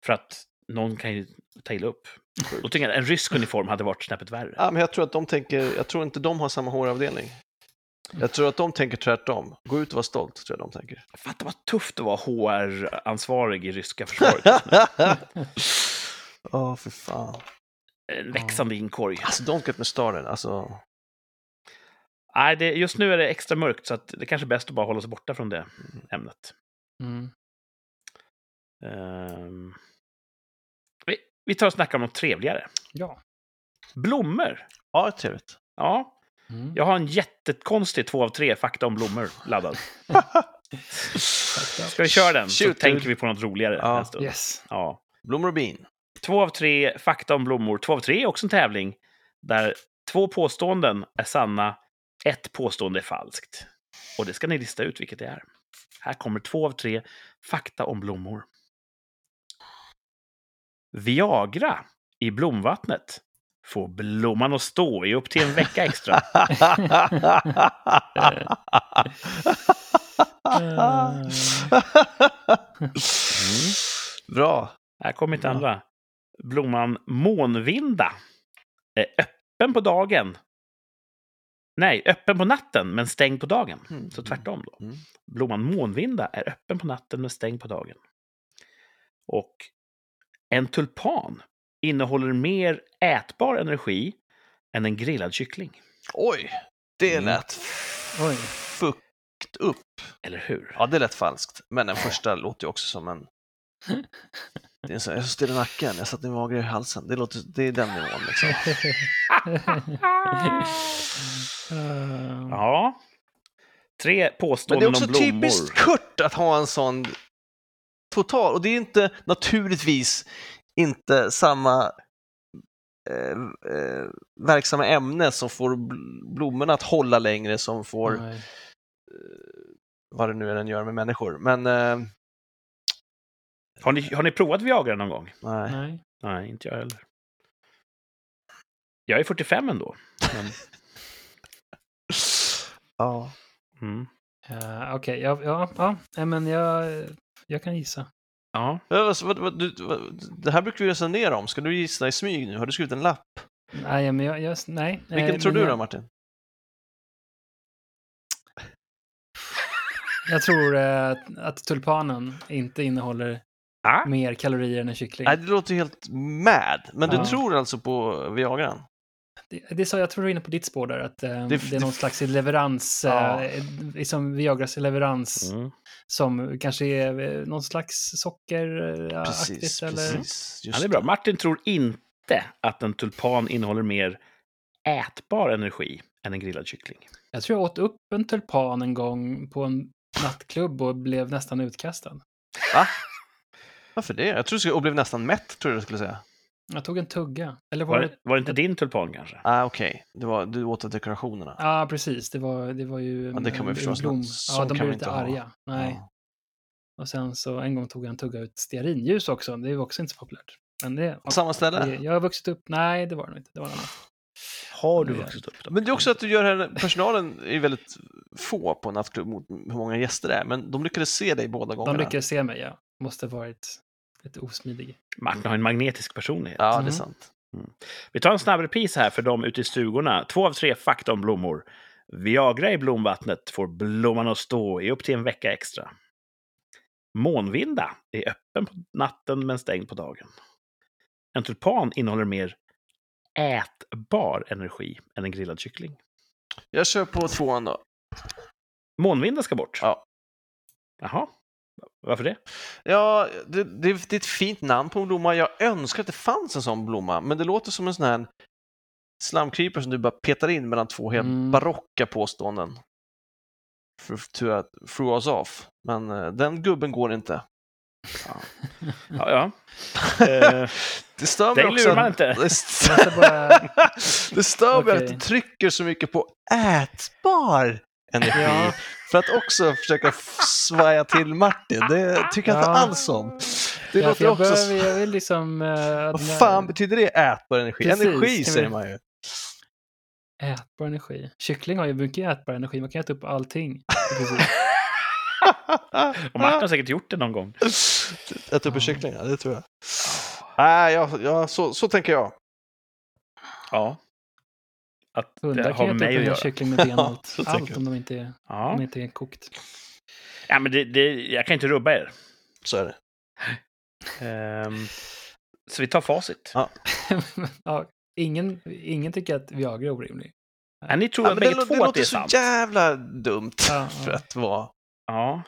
För att någon kan ju ta illa upp. Då tänker jag att en rysk uniform hade varit snäppet värre. Ja, men jag tror att de tänker, jag tror inte de har samma HR-avdelning. Jag tror att de tänker tvärtom. Gå ut och var stolt, tror jag de tänker. Fatta vad tufft att vara HR-ansvarig i ryska försvaret. Åh, för fan. En växande inkorg. Alltså, don't get me started. Alltså, Nej, det, just nu är det extra mörkt, så att det kanske är bäst att bara hålla sig borta från det ämnet. Mm. Ehm, vi, vi tar och snackar om något trevligare. Ja. Blommor. ja, trevligt. Ja, Mm. jag har en jättekonstig två av tre fakta om blommor laddad. Ska vi köra den? Så Shoot, tänker dude. vi på något roligare Ja. en stund. Yes. Ja. Blommor och bin. Två av tre fakta om blommor. Två av tre är också en tävling där två påståenden är sanna, ett påstående är falskt. Och det ska ni lista ut vilket det är. Här kommer två av tre fakta om blommor. Viagra i blomvattnet får blomman att stå i upp till en vecka extra. Eh, Bra. Här kommer mitt andra. Blomman månvinda är öppen på dagen. Nej, öppen på natten men stängd på dagen. Mm. Så tvärtom då. Mm. Blomman månvinda är öppen på natten men stängd på dagen. Och en tulpan innehåller mer ätbar energi än en grillad kyckling. Oj, det Mm. lät Oj. fukt upp. Eller hur? Ja, det lät falskt. Men den första låter ju också som en... Det är en sån, jag är så stel i nacken, jag satte en mager i halsen. Det, låter, det är den nivån liksom. Ja. Tre Men det är påståenden också om blommor. typiskt Kurt att ha en sån total, och det är inte naturligtvis inte samma eh, eh, verksamma ämne som får bl- blommorna att hålla längre som får eh, vad det nu är den gör med människor. Men eh, Har ni, har ni provat Viagra någon gång? nej. nej. Nej, inte jag heller. Jag är 45 ändå. Men, Ja. mm. Eh, Okej, ja, ja, ja, nej, men jag, jag kan gissa. Ja. Ja, vad- vad- du- vad- Det här brukar vi resonera om. Ska du gissa i smyg nu? Har du skrivit en lapp? Nej, men jag, jag nej. Vilken eh, tror men du då, Martin? Jag tror eh, att tulpanen inte innehåller Ah, mer kalorier än en kyckling. Nej, det låter helt mad. Men Ja. du tror alltså på Viagran? Det, så, jag tror du är inne på ditt spår där, att eh, Det- det, är någon det- slags leverans, Ja. eh, liksom Viagras leverans, mm. som kanske är eh, någon slags sockeraktigt Precis, eller? precis. Ja, Just det är bra. Martin tror inte att en tulpan innehåller mer ätbar energi än en grillad kyckling. Jag tror jag åt upp en tulpan en gång på en nattklubb och blev nästan utkastad. Va? Varför det? Jag tror du skulle, och blev nästan mätt, tror jag du skulle säga. Jag tog en tugga. Eller var Var det... det, var det inte din tulpan kanske? Ah, okej. Det var, du åt av dekorationerna. Ja, precis. Det var, det var ju Ja, det kan man ju en förstå. blom. Ja, de blev lite ha. arga. Nej. Ja. Och sen så en gång tog jag en tugga ut stearinljus också. Det är ju också inte så populärt. Men det, På samma det, ställe? jag har vuxit upp. Nej, det var det nog inte. Det var något annat. Har du vuxit upp då? Men det är också att du gör här, personalen är väldigt få på en nattklubb mot hur många gäster det är, men de lyckades se dig båda De gångerna. lyckades se mig, ja. Måste varit lite osmidig. Martin har en magnetisk personlighet. Ja, det är Mm. sant. Vi tar en snabb repris här för dem ute i stugorna. Två av tre fakta om blommor. Viagra i blomvattnet får blomman att stå i upp till en vecka extra. Månvinda är öppen på natten men stängd på dagen. En tulpan innehåller mer ätbar energi än en grillad kyckling. Jag kör på tvåan då. Månvinda ska bort? Ja. Jaha. Varför det? Ja, det, det, det är ett fint namn på en blomma. Jag önskar att det fanns en sån blomma, men det låter som en sån här slamkrypare som du bara petar in mellan två helt Mm. barocka påståenden. För att throw us off. Men eh, den gubben går inte. Ja, ja. Eh, Det stör mig också. man inte. Det, bara... det stör mig att du trycker så mycket på ätbar energi. Ja. För att också försöka svaja till Martin. Det tycker jag inte Ja. alls om. Det ja, låter jag, också... behöver, jag vill liksom... Uh, Vad fan betyder det ätbar energi? Precis, energi säger man ju. Ätbar energi. Kyckling har ju mycket ätbar energi. Man kan äta upp allting. Och Martin har säkert gjort det någon gång. Äta upp en kyckling, ja, det tror jag. Nej, ja, ja, så, så tänker jag. Ja. Att det Hundar har kan med mig att göra. kyckling med ben och allt. så allt om de inte, är, Ja. om de inte är kokt. ja, men det, det, jag kan inte rubba er. Så är det. Ehm, så vi tar facit. Ja. ja, ingen, ingen tycker att Viagra är orimlig. Ja, ni tror Ja, att bägge det, två det att låter det är så sant? jävla dumt Ja, för ja. att vara... Ja.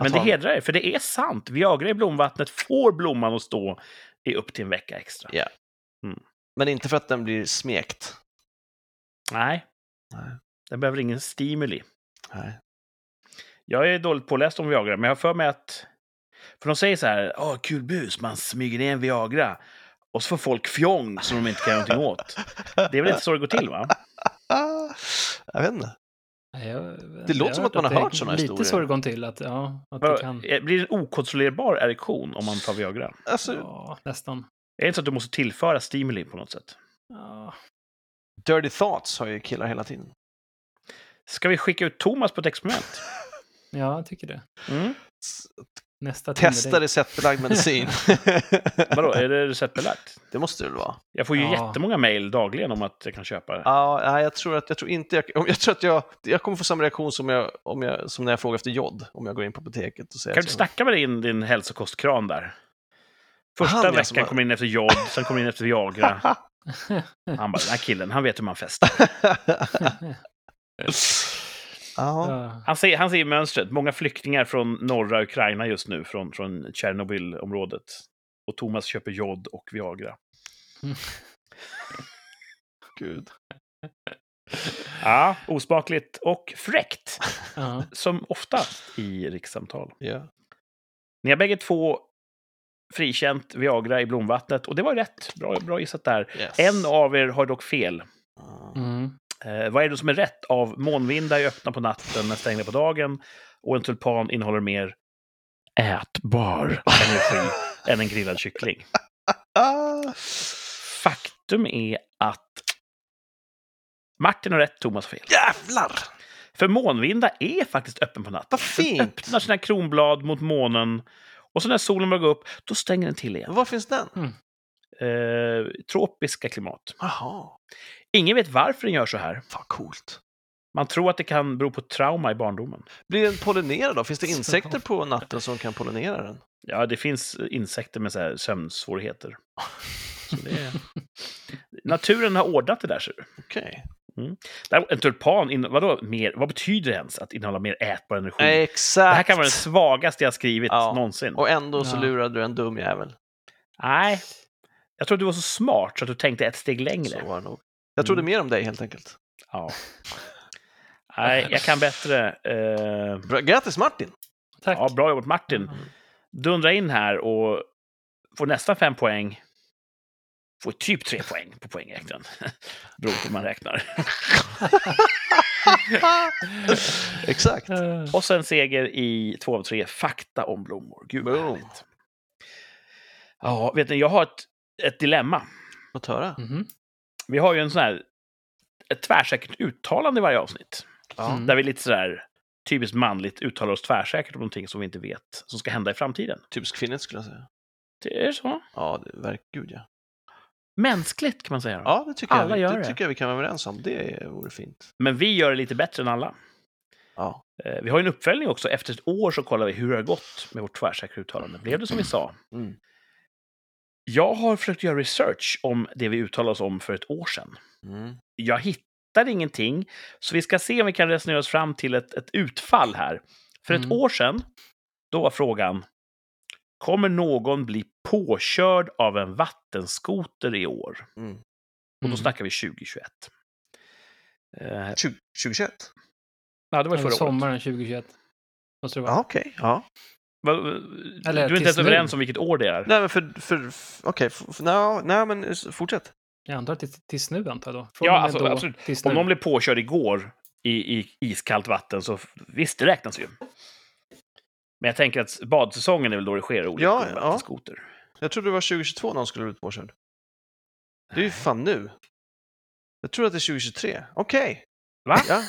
Men det hedrar er, för det är sant. Viagra i blomvattnet får blomman att stå i upp till en vecka extra. Ja. Men inte för att den blir smekt. Nej. Nej. Den behöver ingen stimuli. Nej. Jag är dåligt påläst om Viagra, men jag har för mig att... För de säger så här, åh, kul bus, man smyger ner en Viagra. Och så får folk fjong som de inte kan göra någonting åt. Det är väl inte så det går till, va? Jag vet inte. Jag, Det låter som att man har hört såna Lite historier. så har det gått till, att, ja, att det kan... eh, Blir det en okontrollerbar erektion om man tar Viagra? Alltså, Ja, nästan. Är det inte så att du måste tillföra stimuli på något sätt? Ja, dirty thoughts har ju killar hela tiden. Ska vi skicka ut Thomas på ett experiment? ja, jag tycker det. Mm. Nästa Testa receptbelagd medicin. Vadå, är det receptbelagt? Det måste det väl vara? Jag får ju Ja. jättemånga mejl dagligen om att jag kan köpa det. Ja, jag tror att jag tror inte jag, om- jag tror att jag, jag kommer få samma reaktion som, jag, om jag, som när jag frågar efter jod, om jag går in på apoteket och säger Kan du snacka med din, din hälsokostkran där? Första Han, ja, veckan som har- kom in efter jod, sen kom in efter Viagra. Han bara, den här killen, han vet hur man festar. Han ser, han ser mönstret. Många flyktingar från norra Ukraina just nu, från, från Tjernobylområdet. Och Thomas köper jod och Viagra. Gud. Ja, osmakligt och fräckt. Ja. Som ofta i rikssamtal. Ja. Ni har bägge två frikänt Viagra i blomvattnet. Och det var rätt. Bra, bra gissat där. Yes. En av er har dock fel. Mm. Eh, vad är det som är rätt av månvindar är öppna på natten men stängda på dagen och en tulpan innehåller mer ätbar energi än en grillad kyckling? Ah. Faktum är att Martin har rätt, Thomas har fel. Jävlar! För månvinda är faktiskt öppen på natten. Vad Den fint! öppnar sina kronblad mot månen och så när solen börjar gå upp, då stänger den till igen. Var finns den? Eh, tropiska klimat. Jaha, Ingen vet varför den gör så här. fan coolt. Man tror att det kan bero på trauma i barndomen. Blir den pollinerad då? Finns det insekter på natten som kan pollinera den? Ja, det finns insekter med så här sömnsvårigheter. Så det är... Naturen har ordnat det där, ser du. Okej. Däremot, En tulpan, in... vadå mer? vad betyder det ens att innehålla mer ätbar energi? Exakt! Det här kan vara den svagaste jag skrivit Ja. någonsin. Och ändå så Ja. lurade du en dum jävel. Nej, jag tror du var så smart så att du tänkte ett steg längre. Så var det nog. Jag trodde Mm. mer om dig helt enkelt. Ja. Nej, jag kan bättre. Eh... Bra. Grattis Martin! Tack. Ja, bra jobbat Martin. Dundra in här och får nästan fem poäng. Får typ tre poäng på poängräknaren. Beroende på hur man räknar. Exakt. Och sen seger i två av tre fakta om blommor. Gud vad Boom. härligt. Ja, vet ni, jag har ett, ett dilemma. Låt höra. mhm. Vi har ju en sån här, ett tvärsäkert uttalande i varje avsnitt. Mm. Där vi lite sådär typiskt manligt uttalar oss tvärsäkert om någonting som vi inte vet som ska hända i framtiden. Typiskt kvinnligt skulle jag säga. Det är så. Ja, det verkar gud ja. Mänskligt kan man säga. Ja, det tycker Alla jag. gör det, det. tycker jag vi kan vara överens om. Det vore fint. Men vi gör det lite bättre än alla. Ja. Eh, Vi har ju en uppföljning också. Efter ett år så kollar vi hur det har gått med vårt tvärsäkra uttalande. Blev det som vi sa? Mm. Jag har försökt göra research om det vi uttalade oss om för ett år sedan. Mm. Jag hittar ingenting, så vi ska se om vi kan resonera oss fram till ett, ett utfall här. För ett Mm. år sedan, då var frågan, kommer någon bli påkörd av en vattenskoter i år? Mm. Och då Mm. snackar vi 2021. Eh, 20, 2021? ja, det var ju förra året. sommaren 2021. Måste det vara. Ja, okej. Ja. Va- Eller du är inte ens överens om vilket år det är? Nej, men för... för, för Okej, okay, nej, nej, men fortsätt. Jag antar att det är tills nu, antar jag då. Från Ja, alltså, då absolut. Tills Om någon blev påkörd igår i, i iskallt vatten så visst, det räknas ju. Men jag tänker att badsäsongen är väl då det sker olyckor Ja, med ja. vattenskoter. Jag trodde det var 2022 någon skulle bli påkörd. Det är ju fan nu. Jag tror att det är 2023. Okej. Va? Ja.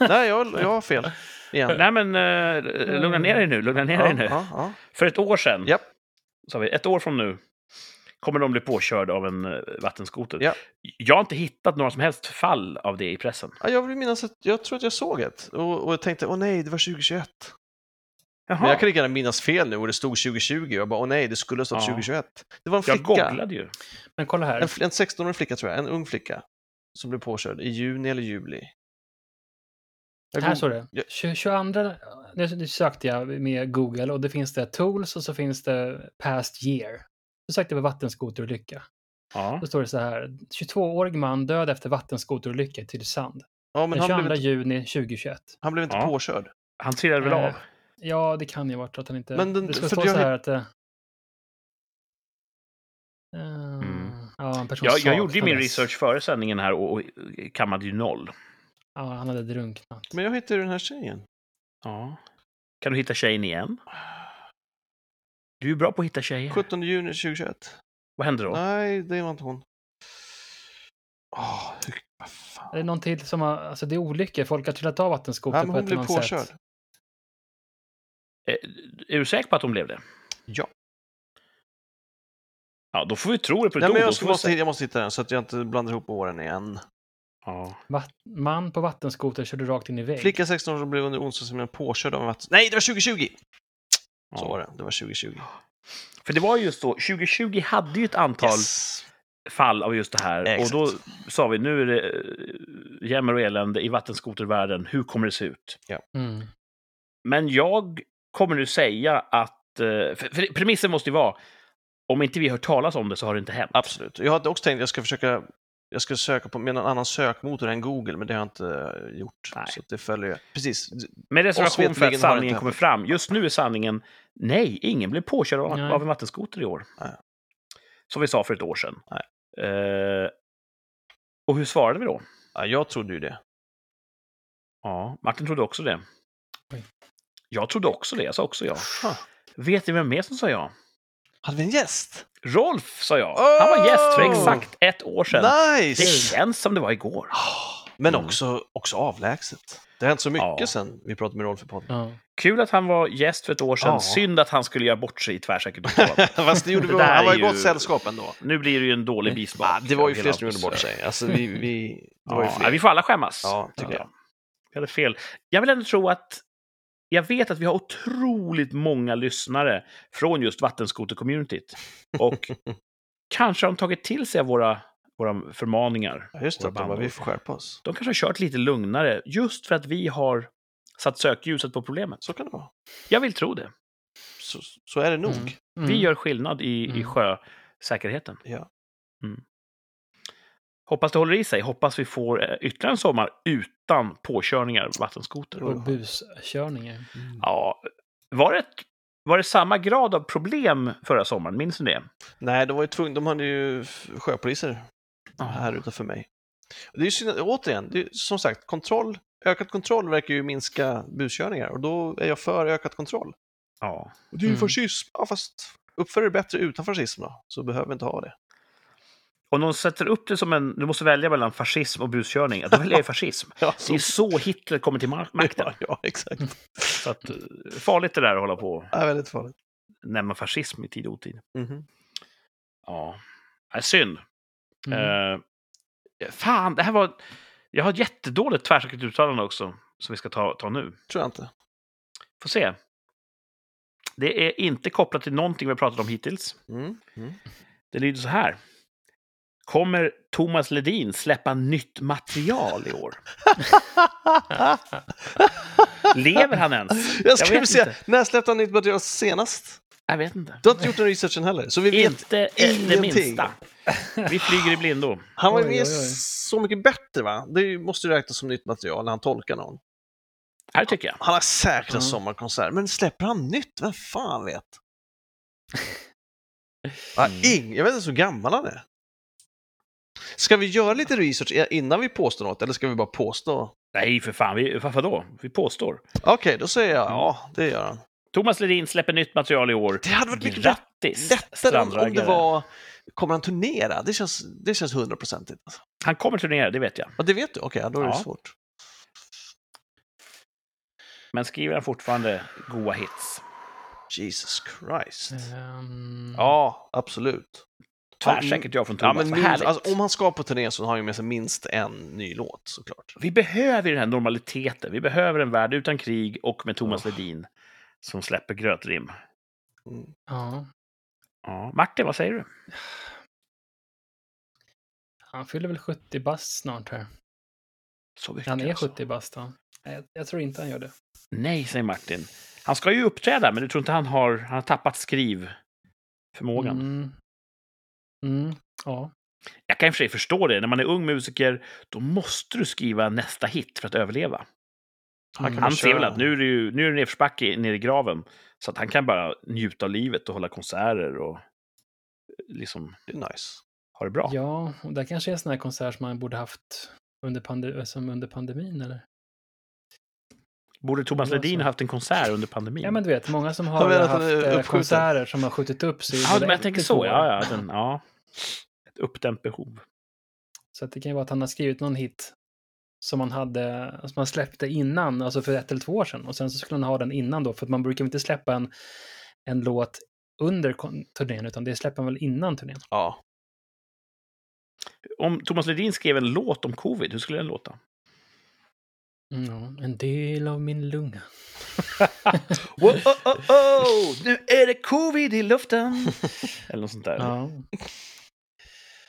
Nej, jag, jag har fel. Igen. Nej, men uh, lugna ner dig nu. Lugna ner dig nu. ja, ja. För ett år sedan, Japp. sa vi, ett år från nu, kommer de bli påkörd av en eh, vattenskoter. Ja. Jag har inte hittat några som helst fall av det i pressen. Ja, jag vill minnas att jag tror att jag såg ett och, och jag tänkte åh nej, det var 2021. Jaha. Men jag kan lika gärna minnas fel nu och det stod 2020 och jag bara åh nej, det skulle ha stått Ja. 2021. Det var en jag flicka, googlade ju. Men kolla här. en, en 16-årig flicka tror jag, en ung flicka som blev påkörd i juni eller juli. Jag Här står det. Ja. 20, 22, nu, sökte jag med Google och det finns det tools och så finns det past year. Så sökte jag på vattenskoterolycka. Ja. Då står det så här. 22-årig man död efter vattenskoterolycka i Tylösand. Ja, men Den han 22 blev, inte, juni 2021. han blev inte Ja. påkörd. Han trillade väl Eh, av? Ja, det kan ju vara att han inte... Men den- det ska för stå jag så här att... Eh, Mm. Ja, en person Jag, jag gjorde ju min research före sändningen här och, och kammade ju noll. Ja, han hade drunknat. Men jag hittade den här tjejen. Ja. Kan du hitta tjejen igen? Du är bra på att hitta tjejer. 17 juni 2021. Vad händer då? Nej, det var inte hon. Åh, hur, vad fan. Är det någon till som har, alltså det är olyckor, folk har trillat av vattenskoter Nej, men på hon ett eller blev påkörd. sätt. Eh, Är du säker på att hon blev det? Ja. Ja, då får vi tro det på Nej, men jag, måste, jag måste hitta den så att jag inte blandar ihop åren igen. Ja. Vatt, man på vattenskoter körde rakt in i vägg. Flicka 16 år som blev under onsdagsmiddagen påkörd av en vatten... Nej, det var 2020! Så Ja. var det. Det var 2020. För det var ju just så, 2020 hade ju ett antal Yes. fall av just det här. Exakt. Och då sa vi, nu är det eh, jämmer och elände i vattenskotervärlden. Hur kommer det se ut? Mm. Men jag kommer nu säga att... eh, För, för premissen måste ju vara, om inte vi har hört talas om det så har det inte hänt. Absolut. Jag hade också tänkt att jag ska försöka jag ska söka på med någon annan sökmotor än Google, men det har jag inte eh, gjort. Nej. Så det följer Precis. Med reservation för att sanningen kommer fram. Just nu är sanningen, nej, ingen blev påkörd av, Nej. av en vattenskoter i år. Nej. Som vi sa för ett år sedan. Nej. Eh, och hur svarade vi då? Ja, jag trodde ju det. Ja, Martin trodde också det. Jag trodde också det, jag sa också ja. Huh. Vet ni vem mer som sa ja? Hade vi en gäst? Rolf sa ja. Han var gäst för Oh! exakt ett år sedan. Det Nice! känns som det var igår. Ah, Men Mm. också, också avlägset. Det har hänt så mycket Ja. sen vi pratade med Rolf i podden. Ja. Kul att han var gäst för ett år sedan. Ja. Synd att han skulle göra bort sig i tvärsäkert. Fast det gjorde vi, Det där han var i ju- gott sällskap ändå. Nu blir det ju en dålig bismak. Ah, det var ju fler som gjorde bort sig. Alltså, vi, vi, det var ju Ja, fler. vi får alla skämmas, Ja, tycker ja. jag. Vi hade fel. Jag vill ändå tro att... Jag vet att vi har otroligt många lyssnare från just vattenskoter-communityt. Och kanske har de tagit till sig våra, våra förmaningar. Ja, just det, våra bara, vi får skärpa oss. De kanske har kört lite lugnare, just för att vi har satt sökljuset på problemet. Så kan det vara. Jag vill tro det. Så, så är det nog. Mm. Vi Mm. gör skillnad i, i Mm. sjösäkerheten. Ja. Hoppas det håller i sig. Hoppas vi får eh, ytterligare en sommar utan påkörningar vattenskoter. Och buskörningar. Ja, var det, var det samma grad av problem förra sommaren? Minns ni det? Nej, de var ju tvungna, de hade ju sjöpoliser här utanför mig. Det är ju synd, återigen, det är, som sagt, kontroll, ökad kontroll verkar ju minska buskörningar och då är jag för ökad kontroll. Ja. Och det är ju Mm. fascism. Ja, fast uppför er bättre utan fascism då, så behöver vi inte ha det. Om de sätter upp det som en... Du måste välja mellan fascism och buskörning. Ja, Då väljer jag fascism. Ja, Det är så Hitler kommer till ma- makten. Ja, ja exakt. Så att, eh, farligt det där att hålla på Det är väldigt farligt. nämna fascism i tid och otid. Mhm. Ja, Nej, synd. Mm. Eh, fan, det här var... Jag har ett jättedåligt tvärsäkert uttalande också, som vi ska ta, ta nu. Tror jag inte. Får se. Det är inte kopplat till någonting vi har pratat om hittills. Mm. Mm. Det lyder så här. Kommer Thomas Ledin släppa nytt material i år? Lever han ens? Jag skulle vet säga, inte. när släppte han nytt material senast? Jag vet inte. Du har inte gjort den researchen heller, så vi vet. Inte det ingenting. minsta. Vi flyger i blindo. Han var ju med så mycket bättre va? Det måste ju räknas som nytt material när han tolkar någon. Här tycker jag. Han har säkert en Mm. sommarkonsert, men släpper han nytt? Vem fan vet? Mm. ing, jag vet inte så gammal han är. Ska vi göra lite research innan vi påstår något, eller ska vi bara påstå? Nej, för fan. Vi, varför då? Vi påstår. Okej, då säger Mm. jag ja, det gör han. Thomas Ledin släpper nytt material i år. Det hade varit mycket Grattis, lättare om, om det var... Kommer han turnera? Det känns, det känns hundraprocentigt. Alltså. Han kommer turnera, det vet jag. Ja, det vet du? Okej, ja, då är det Ja. svårt. Men skriver han fortfarande goa hits? Jesus Christ. Ehm, Ja, absolut. Tvärsäkert jag från Ja, Thomas. men Vad minst, alltså, om han ska på turné så har han ju med sig minst en ny låt såklart. Vi behöver den här normaliteten. Vi behöver en värld utan krig och med Thomas Oh. Ledin som släpper grötrim. Mm. Ja, Ja. Martin, vad säger du? han fyller väl 70 bast snart här. Så mycket, Han är alltså. 70 bast Jag, jag tror inte han gör det. Nej, säger Martin. Han ska ju uppträda, men du tror inte han har, han har tappat skrivförmågan? Mm. Mm. Ja. Jag kan i och för sig förstå det. När man är ung musiker, då måste du skriva nästa hit för att överleva. Han kan Han ser väl att nu är det, ju, nu är det nedförsbacke ner i graven. Så att han kan bara njuta av livet och hålla konserter och liksom Det är nice. ha det bra. Ja, och det kanske är en sån här konsert som man borde haft under, pande som under pandemin eller? Borde Thomas Ledin ha haft en konsert under pandemin? Ja men du vet, många som har haft eh, konserter som har skjutit upp sig. ja, men jag tänker så. Ja, ja, den, ja. Ett uppdämt behov. Så att det kan ju vara att han har skrivit någon hit som han hade, som han släppte innan, alltså för ett eller två år sedan. Och sen så skulle han ha den innan då, för att man brukar inte släppa en, en låt under turnén, utan det släpper man väl innan turnén. Ja. Om Thomas Ledin skrev en låt om covid, hur skulle den låta? Mm, ja, en del av min lunga. Wow, oh, oh, oh, nu är det covid i luften! Eller något sånt där. Ja.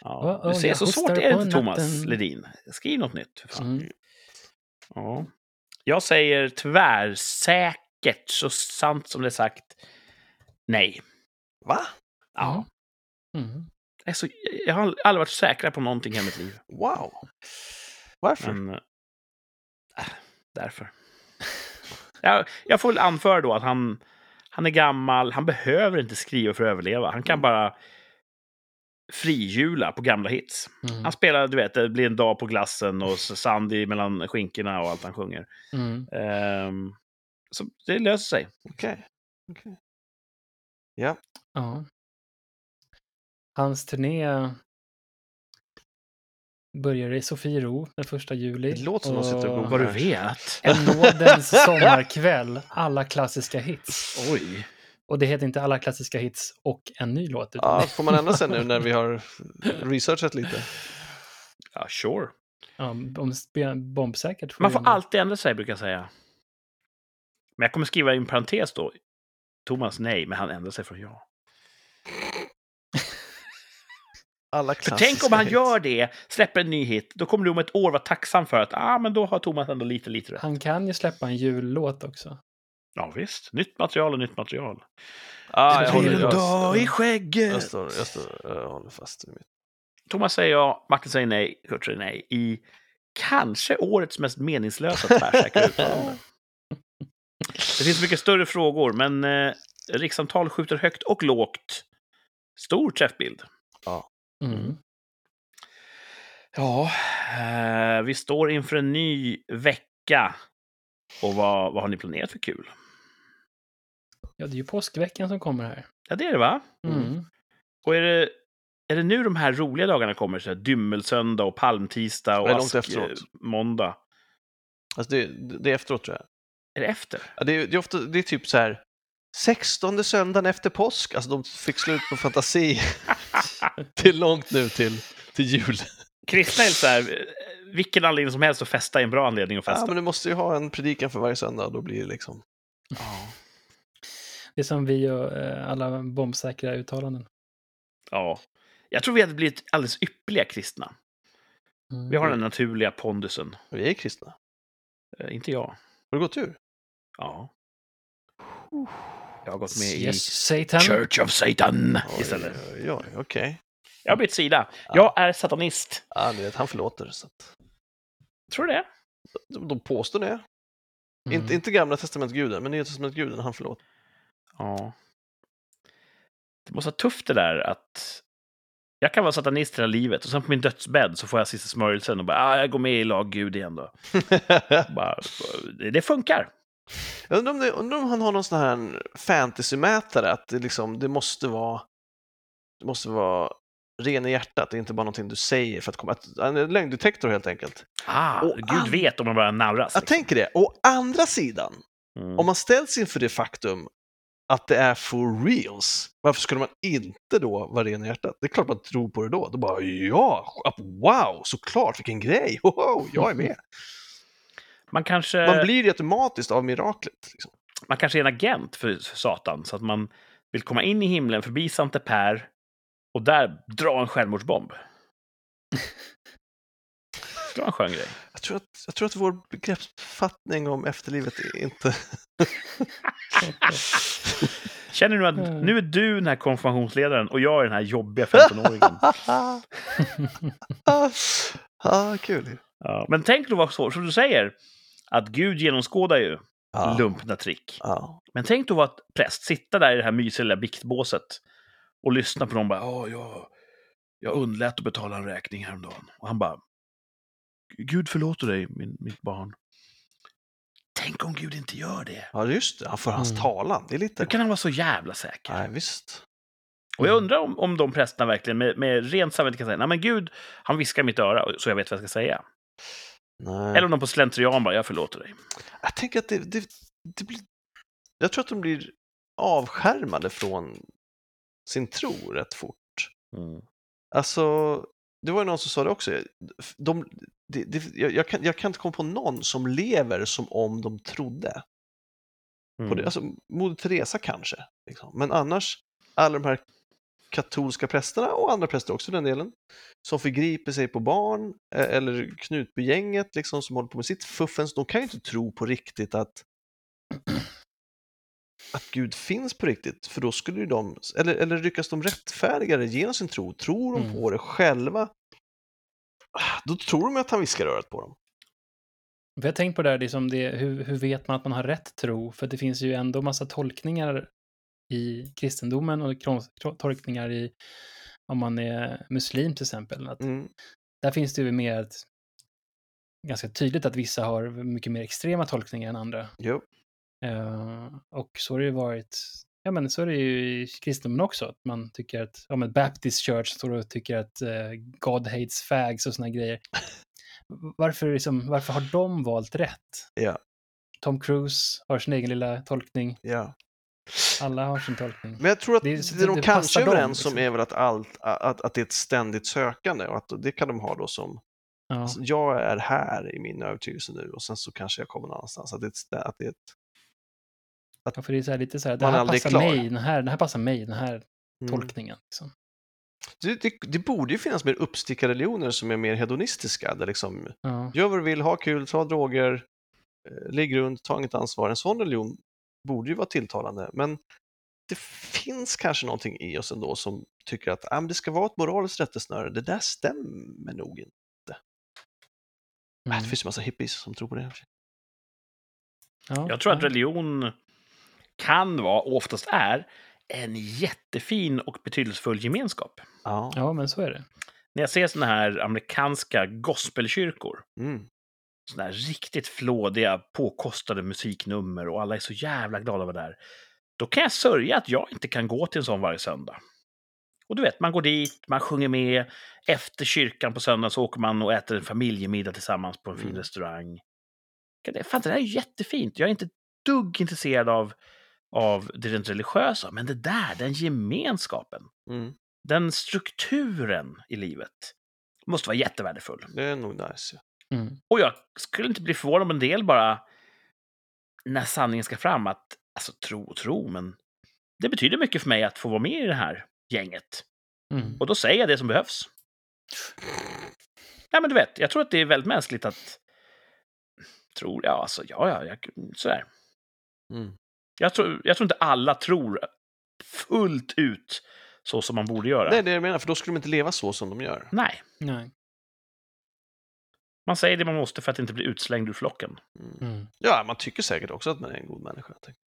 Ja. Oh, oh, du ser, så svårt är det inte, Thomas. Ledin. Skriv något nytt. för fan. Mm. Ja. Jag säger tvärsäkert, så sant som det är sagt, nej. Va? Ja. Mm. Jag, är så, jag har aldrig varit säker på någonting i hela mitt liv. Wow. Varför? Men, äh, därför. jag, jag får väl anföra då att han, han är gammal, han behöver inte skriva för att överleva. Han kan bara frihjula på gamla hits. Mm. Han spelar, du vet, det blir en dag på glassen och sand i mellan skinkorna och allt han sjunger. Mm. Ehm, så det löser sig. Okej. Okej. Ja. Ja. Hans turné börjar i Sofiero den första juli. Det låter som de sitter och Och. Vad du vet. En nådens sommarkväll, alla klassiska hits. Oj. Och det heter inte alla klassiska hits och en ny låt. Utan Ja, får man ändra sig nu när vi har researchat lite? Ja, sure. ja, bombsäkert. får Man får alltid ändra sig, brukar jag säga. Men jag kommer skriva i en parentes då. Thomas nej, men han ändrar sig från ja. Alla För klassiska tänk om han hits. gör det, släpper en ny hit, då kommer du om ett år vara tacksam för att ah, men då har Thomas ändå lite, lite rätt. Han kan ju släppa en jullåt också. Ja, visst. Nytt material och nytt material. Ah, det jag, blir håller, en jag, dag i skägget. jag, står, jag, står, jag håller fast vid mitt. Thomas säger ja, Martin säger nej, Kurt säger nej. I kanske årets mest meningslösa tvärsäkra uttalande. Det finns mycket större frågor, men eh, rikssamtal skjuter högt och lågt. Stor träffbild. Mm. Ja, eh, vi står inför en ny vecka. Och vad, vad har ni planerat för kul? Ja, det är ju påskveckan som kommer här. Ja, det är det va? Mm. Och är det, är det nu de här roliga dagarna kommer? Så här dymmelsöndag och palmtisdag och Det är långt ask, efteråt. eh, måndag. Alltså det, det är efteråt tror jag. Är det efter? Ja, det, är, det, är ofta, det är typ så här 16 söndagen efter påsk. Alltså de fick slut på fantasi. det är långt nu till, till jul. Kristna är så här, vilken anledning som helst att festa är en bra anledning att Ja, festa. men du måste ju ha en predikan för varje söndag då blir det liksom... Ja. Det är som vi och eh, alla bombsäkra uttalanden. ja. Jag tror vi hade blivit alldeles ypperliga kristna. Mm. Vi har den naturliga pondusen. Vi är kristna. Eh, inte jag. Har du gått ur? Ja. Jag har gått med Yes, i Satan. Church of Satan Oj, istället. oj, oj, okej. Jag har bytt sida. Ja. Jag är satanist. Ja, ni vet, han förlåter. Så att, Tror du det? de, de påstår det. Mm. Inte, inte gamla testamentguden, men nya testamentguden, han förlåter. Ja. Det måste vara tufft det där att jag kan vara satanist hela livet och sen på min dödsbädd så får jag sista smörjelsen och bara ah, jag går med i lag Gud igen då. Bara, det, funkar. Jag undrar om, det, undrar om han har någon sån här fantasymätare, att det, liksom, det måste vara det måste vara ren i hjärtat, det är inte bara någonting du säger för att komma... Att, en lögndetektor helt enkelt. Ah, Och Gud an- vet om man börjar narras. Jag liksom. tänker det. Å andra sidan, Mm. om man ställs inför det faktum att det är for reals, varför skulle man inte då vara ren i hjärtat? Det är klart man tror på det då. Då bara ja, wow, såklart, vilken grej, Hoho, jag är med. man, kanske, Man blir ju automatiskt av miraklet. Liksom. man kanske är en agent för, Satan så att man vill komma in i himlen förbi Sante Per och där dra en självmordsbomb. Det var en skön grej. Jag tror, att, jag tror att vår begreppsfattning om efterlivet är inte... Känner du att Mm. nu är du den här konfirmationsledaren och jag är den här jobbiga 15-åringen? ah, kul. Ja, men tänk då vad så, som du säger, att Gud genomskådar ju Ja. lumpna trick. Ja. Men tänk då att vara präst, sitta där i det här mysiga lilla biktbåset och lyssna på dem bara, ja, jag, jag undlät att betala en räkning häromdagen. Och han bara, Gud förlåter dig, min, mitt barn. Tänk om Gud inte gör det? Ja, just det. Han får hans Mm. talan. Det är lite... Hur kan han vara så jävla säker? Nej, visst. Och jag undrar om, om de prästerna verkligen med, med rent samvete kan säga, nej men Gud, han viskar i mitt öra så jag vet vad jag ska säga. Nej. Eller om de på slentrian bara, jag förlåter dig. Jag tänker att det, det, det blir... Jag tror att de blir avskärmade från sin tro rätt fort. Mm. Alltså, det var ju någon som sa det också. De, det, det, jag, jag, kan, jag kan inte komma på någon som lever som om de trodde. Mm. På det. Alltså, Moder Teresa kanske, liksom. men annars alla de här katolska prästerna och andra präster också den delen, som förgriper sig på barn eh, eller Knutbygänget liksom, som håller på med sitt fuffens, de kan ju inte tro på riktigt att att Gud finns på riktigt, för då skulle ju de, eller, eller lyckas de rättfärdiga det genom sin tro, tror de Mm. på det själva, då tror de att han viskar örat på dem. Jag har tänkt på det här, liksom det, hur, hur vet man att man har rätt tro? För det finns ju ändå massa tolkningar i kristendomen och tolkningar i om man är muslim till exempel. Att Mm. Där finns det ju mer ett, ganska tydligt att vissa har mycket mer extrema tolkningar än andra. Jo. Eh, och så har det ju varit, ja men så är det ju i kristendomen också, att man tycker att, ja men Baptist Church står och tycker att eh, God hates fags och såna grejer. Varför, liksom, varför har de valt rätt? Ja. Tom Cruise har sin egen lilla tolkning, Ja. alla har sin tolkning. Men jag tror att Det det, så- de det kanske är överens om liksom. är väl att, allt, att, att det är ett ständigt sökande och att det kan de ha då som Ja. Alltså, jag är här i min övertygelse nu och sen så kanske jag kommer någon annanstans. Att det är ett, stä- att det är ett Ja, för det är så här, lite så här, det här passar klar. mig, den här, den här passar mig, den här mm. tolkningen. Liksom. det, det, det borde ju finnas mer uppstickade religioner som är mer hedonistiska. Där liksom, Ja. gör vad du vill, ha kul, ta droger, eh, ligg runt, ta inget ansvar. En sån religion borde ju vara tilltalande. Men det finns kanske någonting i oss ändå som tycker att ah, men det ska vara ett moraliskt rättesnöre. Det där stämmer nog inte. Äh, Mm. Det finns ju massa hippies som tror på det. Ja, Jag tror att religion kan vara, och oftast är, en jättefin och betydelsefull gemenskap. Ja. Ja, men så är det. När jag ser såna här amerikanska gospelkyrkor, Mm. såna här riktigt flådiga, påkostade musiknummer och alla är så jävla glada att vara där, då kan jag sörja att jag inte kan gå till en sån varje söndag. Och du vet, man går dit, man sjunger med, efter kyrkan på söndagen så åker man och äter en familjemiddag tillsammans på en fin Mm. restaurang. Fan, det där är jättefint. Jag är inte dugg intresserad av, av det rent religiösa, men det där, den gemenskapen, Mm. den strukturen i livet måste vara jättevärdefull. Det är nog nice. Ja. Mm. Och jag skulle inte bli förvånad om en del bara, när sanningen ska fram, att alltså tro och tro, men det betyder mycket för mig att få vara med i det här gänget. Mm. Och då säger jag det som behövs. Ja, men du vet, jag tror att det är väldigt mänskligt att tro, ja, alltså, ja, ja, jag, sådär. Mm. Jag tror, jag tror inte alla tror fullt ut så som man borde göra. Det är det jag menar, för då skulle de inte leva så som de gör. Nej, Nej. man säger det man måste för att inte bli utslängd ur flocken. Mm. Mm. Ja, man tycker säkert också att man är en god människa. jag tänker.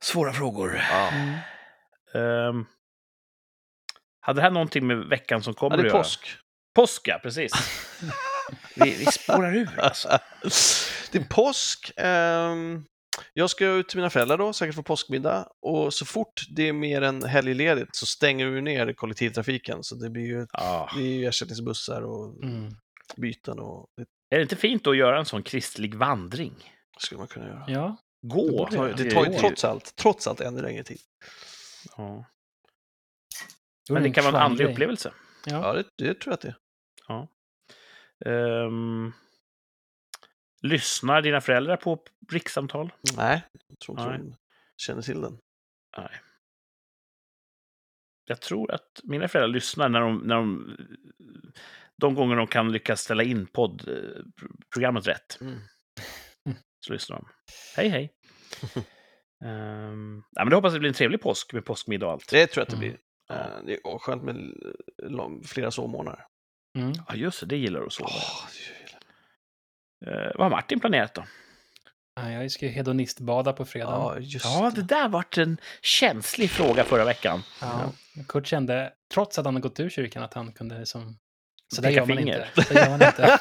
Svåra frågor. Ja. Mm. Ehm, hade det här någonting med veckan som kommer Ja, det är att göra? påsk. Påsk, ja, precis. vi, vi spårar ur alltså. det är påsk. ehm, jag ska ut till mina föräldrar då, säkert få påskmiddag. Och så fort det är mer än helgledigt så stänger vi ner kollektivtrafiken. Så det blir ju, Ja. det är ju ersättningsbussar och Mm. byten och det Är det inte fint att göra en sån kristlig vandring? skulle man kunna göra. Ja, Gå. Det borde Det det tar ju är- trots allt, trots allt ännu längre tid. Ja. då Men det kan vara en andlig upplevelse. Ja. Ja, det, det tror jag att det är. Ja. Ehm, lyssnar dina föräldrar på rikssamtal? Nej, jag tror inte Nej. de känner till den. Nej. Jag tror att mina föräldrar lyssnar när de, när de, de gånger de kan lyckas ställa in poddprogrammet rätt. Mm. Så lyssnar de. Hej, hej. um, ja, men det hoppas jag det blir en trevlig påsk med påskmiddag och allt. Det tror jag att det Mm. blir. Eh, Det är skönt med lång, flera sovmorgnar. Mm. Ja, just det. Det gillar du att sova. Åh, det är ju- Eh, vad har Martin planerat då? Ja, jag ska ju hedonistbada på fredag. Ja, just Ja, det där vart en känslig fråga förra veckan. Ja. Kurt kände, trots att han har gått ur kyrkan, att han kunde liksom Så där gör man finger. inte. Så gör man inte.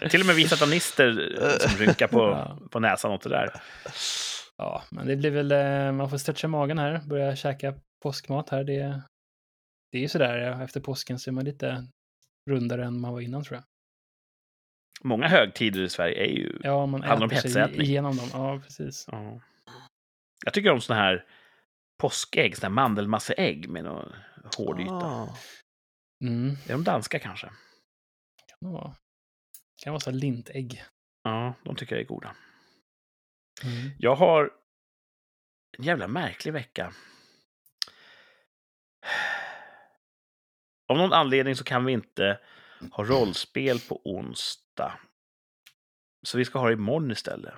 Till och med vi satanister eh, som rynkar på, Ja. på näsan åt det där. Ja, men det blir väl, eh, man får stretcha magen här, börja käka påskmat här. Det, det är ju sådär, efter påsken så är man lite rundare än man var innan tror jag. Många högtider i Sverige är ju... Ja, man Handlar om hetsätning. igenom dem. Ja, precis. Ja. Jag tycker om såna här påskägg, såna här mandelmasseägg med någon hård yta. Ah. Mm, Är de danska kanske? kan det vara. kan vara så här lintägg. Ja, de tycker jag är goda. Mm. Jag har en jävla märklig vecka. Av någon anledning så kan vi inte ha rollspel på onsdag. Så vi ska ha det imorgon istället.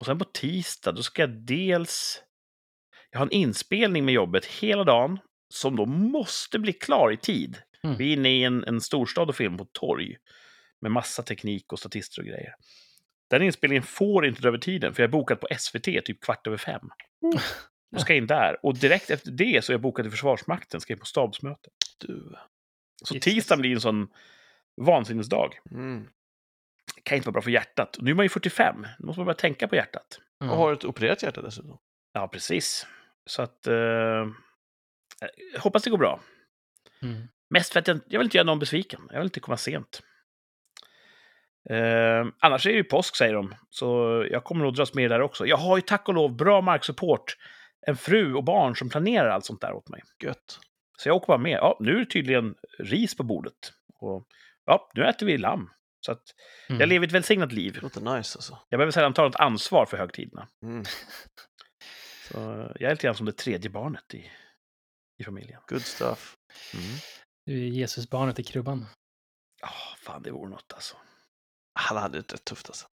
Och sen på tisdag, då ska jag dels... Jag har en inspelning med jobbet hela dagen som då måste bli klar i tid. Mm. Vi är inne i en, en storstad och filmar på torg med massa teknik och statister och grejer. Den inspelningen får inte dra över tiden, för jag är bokad på SVT typ kvart över fem. Då ska jag in där. Och direkt efter det så är jag bokad i Försvarsmakten, ska jag på stabsmöte. Du. Så Jesus. tisdagen blir en sån vansinnesdag. Mm. Kan inte vara bra för hjärtat. Nu är man ju 45, nu måste man börja tänka på hjärtat. Ja. Och har ett opererat hjärta dessutom. Ja, precis. Så att... Eh, hoppas det går bra. Mm. Mest för att jag, jag vill inte göra någon besviken. Jag vill inte komma sent. Eh, annars är det ju påsk, säger de. Så jag kommer nog dras med där också. Jag har ju tack och lov bra marksupport. En fru och barn som planerar allt sånt där åt mig. Gött. Så jag åker bara med. Ja, nu är det tydligen ris på bordet. Och ja, nu äter vi lamm. Så att Mm. jag lever ett välsignat liv. Det låter nice alltså. Jag behöver sällan ta något ansvar för högtiderna. Mm. Så jag är lite grann som det tredje barnet i, i familjen. Good stuff. Mm. Du är Jesusbarnet i krubban. Ja, fan det vore något alltså. Han hade det rätt tufft alltså.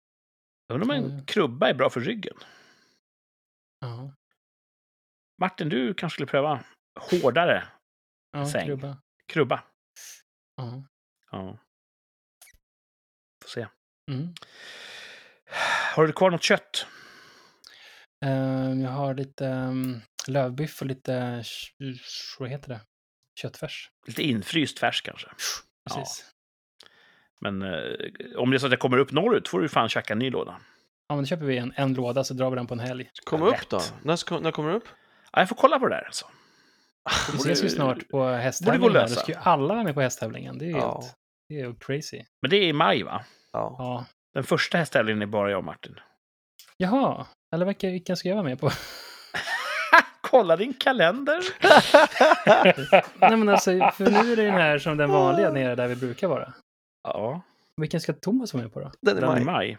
Undrar om en krubba är bra för ryggen. Ja, Martin, du kanske skulle pröva hårdare ja Säng. krubba. krubba. Ja. Ja. Se. Mm. Har du kvar något kött? Ehm, jag har lite um, lövbiff och lite, vad heter det? Köttfärs. Lite infryst färs kanske? Ja. Precis. Men eh, om det är så att jag kommer upp norrut får du fan käka en ny låda. Ja, men då köper vi en, en låda så drar vi den på en helg. Kom Ja, upp då. När, ska, när kommer du upp? Ja, jag får kolla på det där alltså. Vi ses ju snart på borde gå att hästtävlingen. här. Då lösa. ska ju alla vara med på hästtävlingen. Det är ju Ja. helt, det är crazy. Men det är i maj, va? Ja. Ja. Den första hästtävlingen är bara jag och Martin. Jaha, eller vilka, vilka ska jag vara med på? Kolla din kalender! Nej men alltså, för nu är det den här som den vanliga nere där vi brukar vara. Ja, Vilken ska Thomas vara med på då? Den är maj. maj.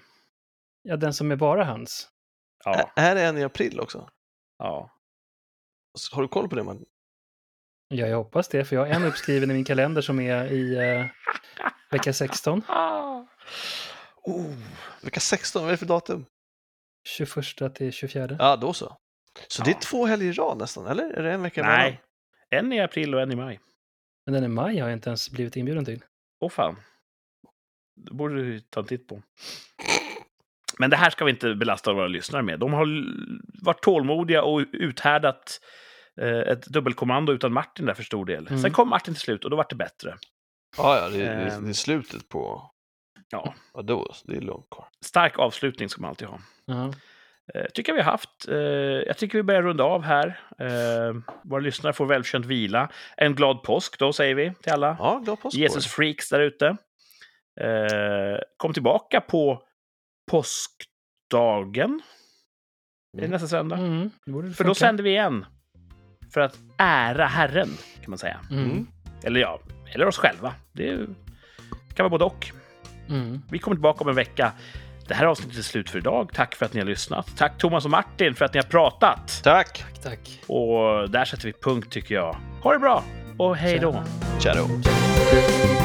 Ja, den som är bara hans. Ja, Ä- Är en i april också? ja. Har du koll på det? Man? Ja, jag hoppas det, för jag har en uppskriven i min kalender som är i eh, vecka 16, Ah. Oh. Vecka 16, vad är det för datum? 21 till 24. Ja, då så. Så det Ja. är två helger i rad nästan, eller? Är det en vecka Nej, en i april och en i maj. Men den i maj har jag inte ens blivit inbjuden till. Åh fan. Det borde du ta en titt på. Men det här ska vi inte belasta våra lyssnare med. De har varit tålmodiga och uthärdat eh, ett dubbelkommando utan Martin där för stor del. Mm. Sen kom Martin till slut och då var det bättre. Ja, ja, det, är- det, är- Ehm. det är slutet på... Ja, Ja, då, det är långt kvar. stark avslutning ska man alltid ha. Eh, tycker jag vi har haft. Eh, jag tycker vi börjar runda av här. Eh, våra lyssnare får välförtjänt vila. En glad påsk då, säger vi till alla. Ja, glad påsk på Jesus freaks där ute. Kom tillbaka på påskdagen. Är det Mm. nästa söndag? Mm, det För då sänder vi igen. För att ära Herren, kan man säga. Mm. Mm. Eller ja, eller oss själva. Det är- kan vara både och. Mm. Vi kommer tillbaka om en vecka. Det här avsnittet är slut för idag. Tack för att ni har lyssnat. Tack Thomas och Martin för att ni har pratat. Tack! Tack, tack. Och där sätter vi punkt tycker jag. Ha det bra och hej då! Tjena. Ciao!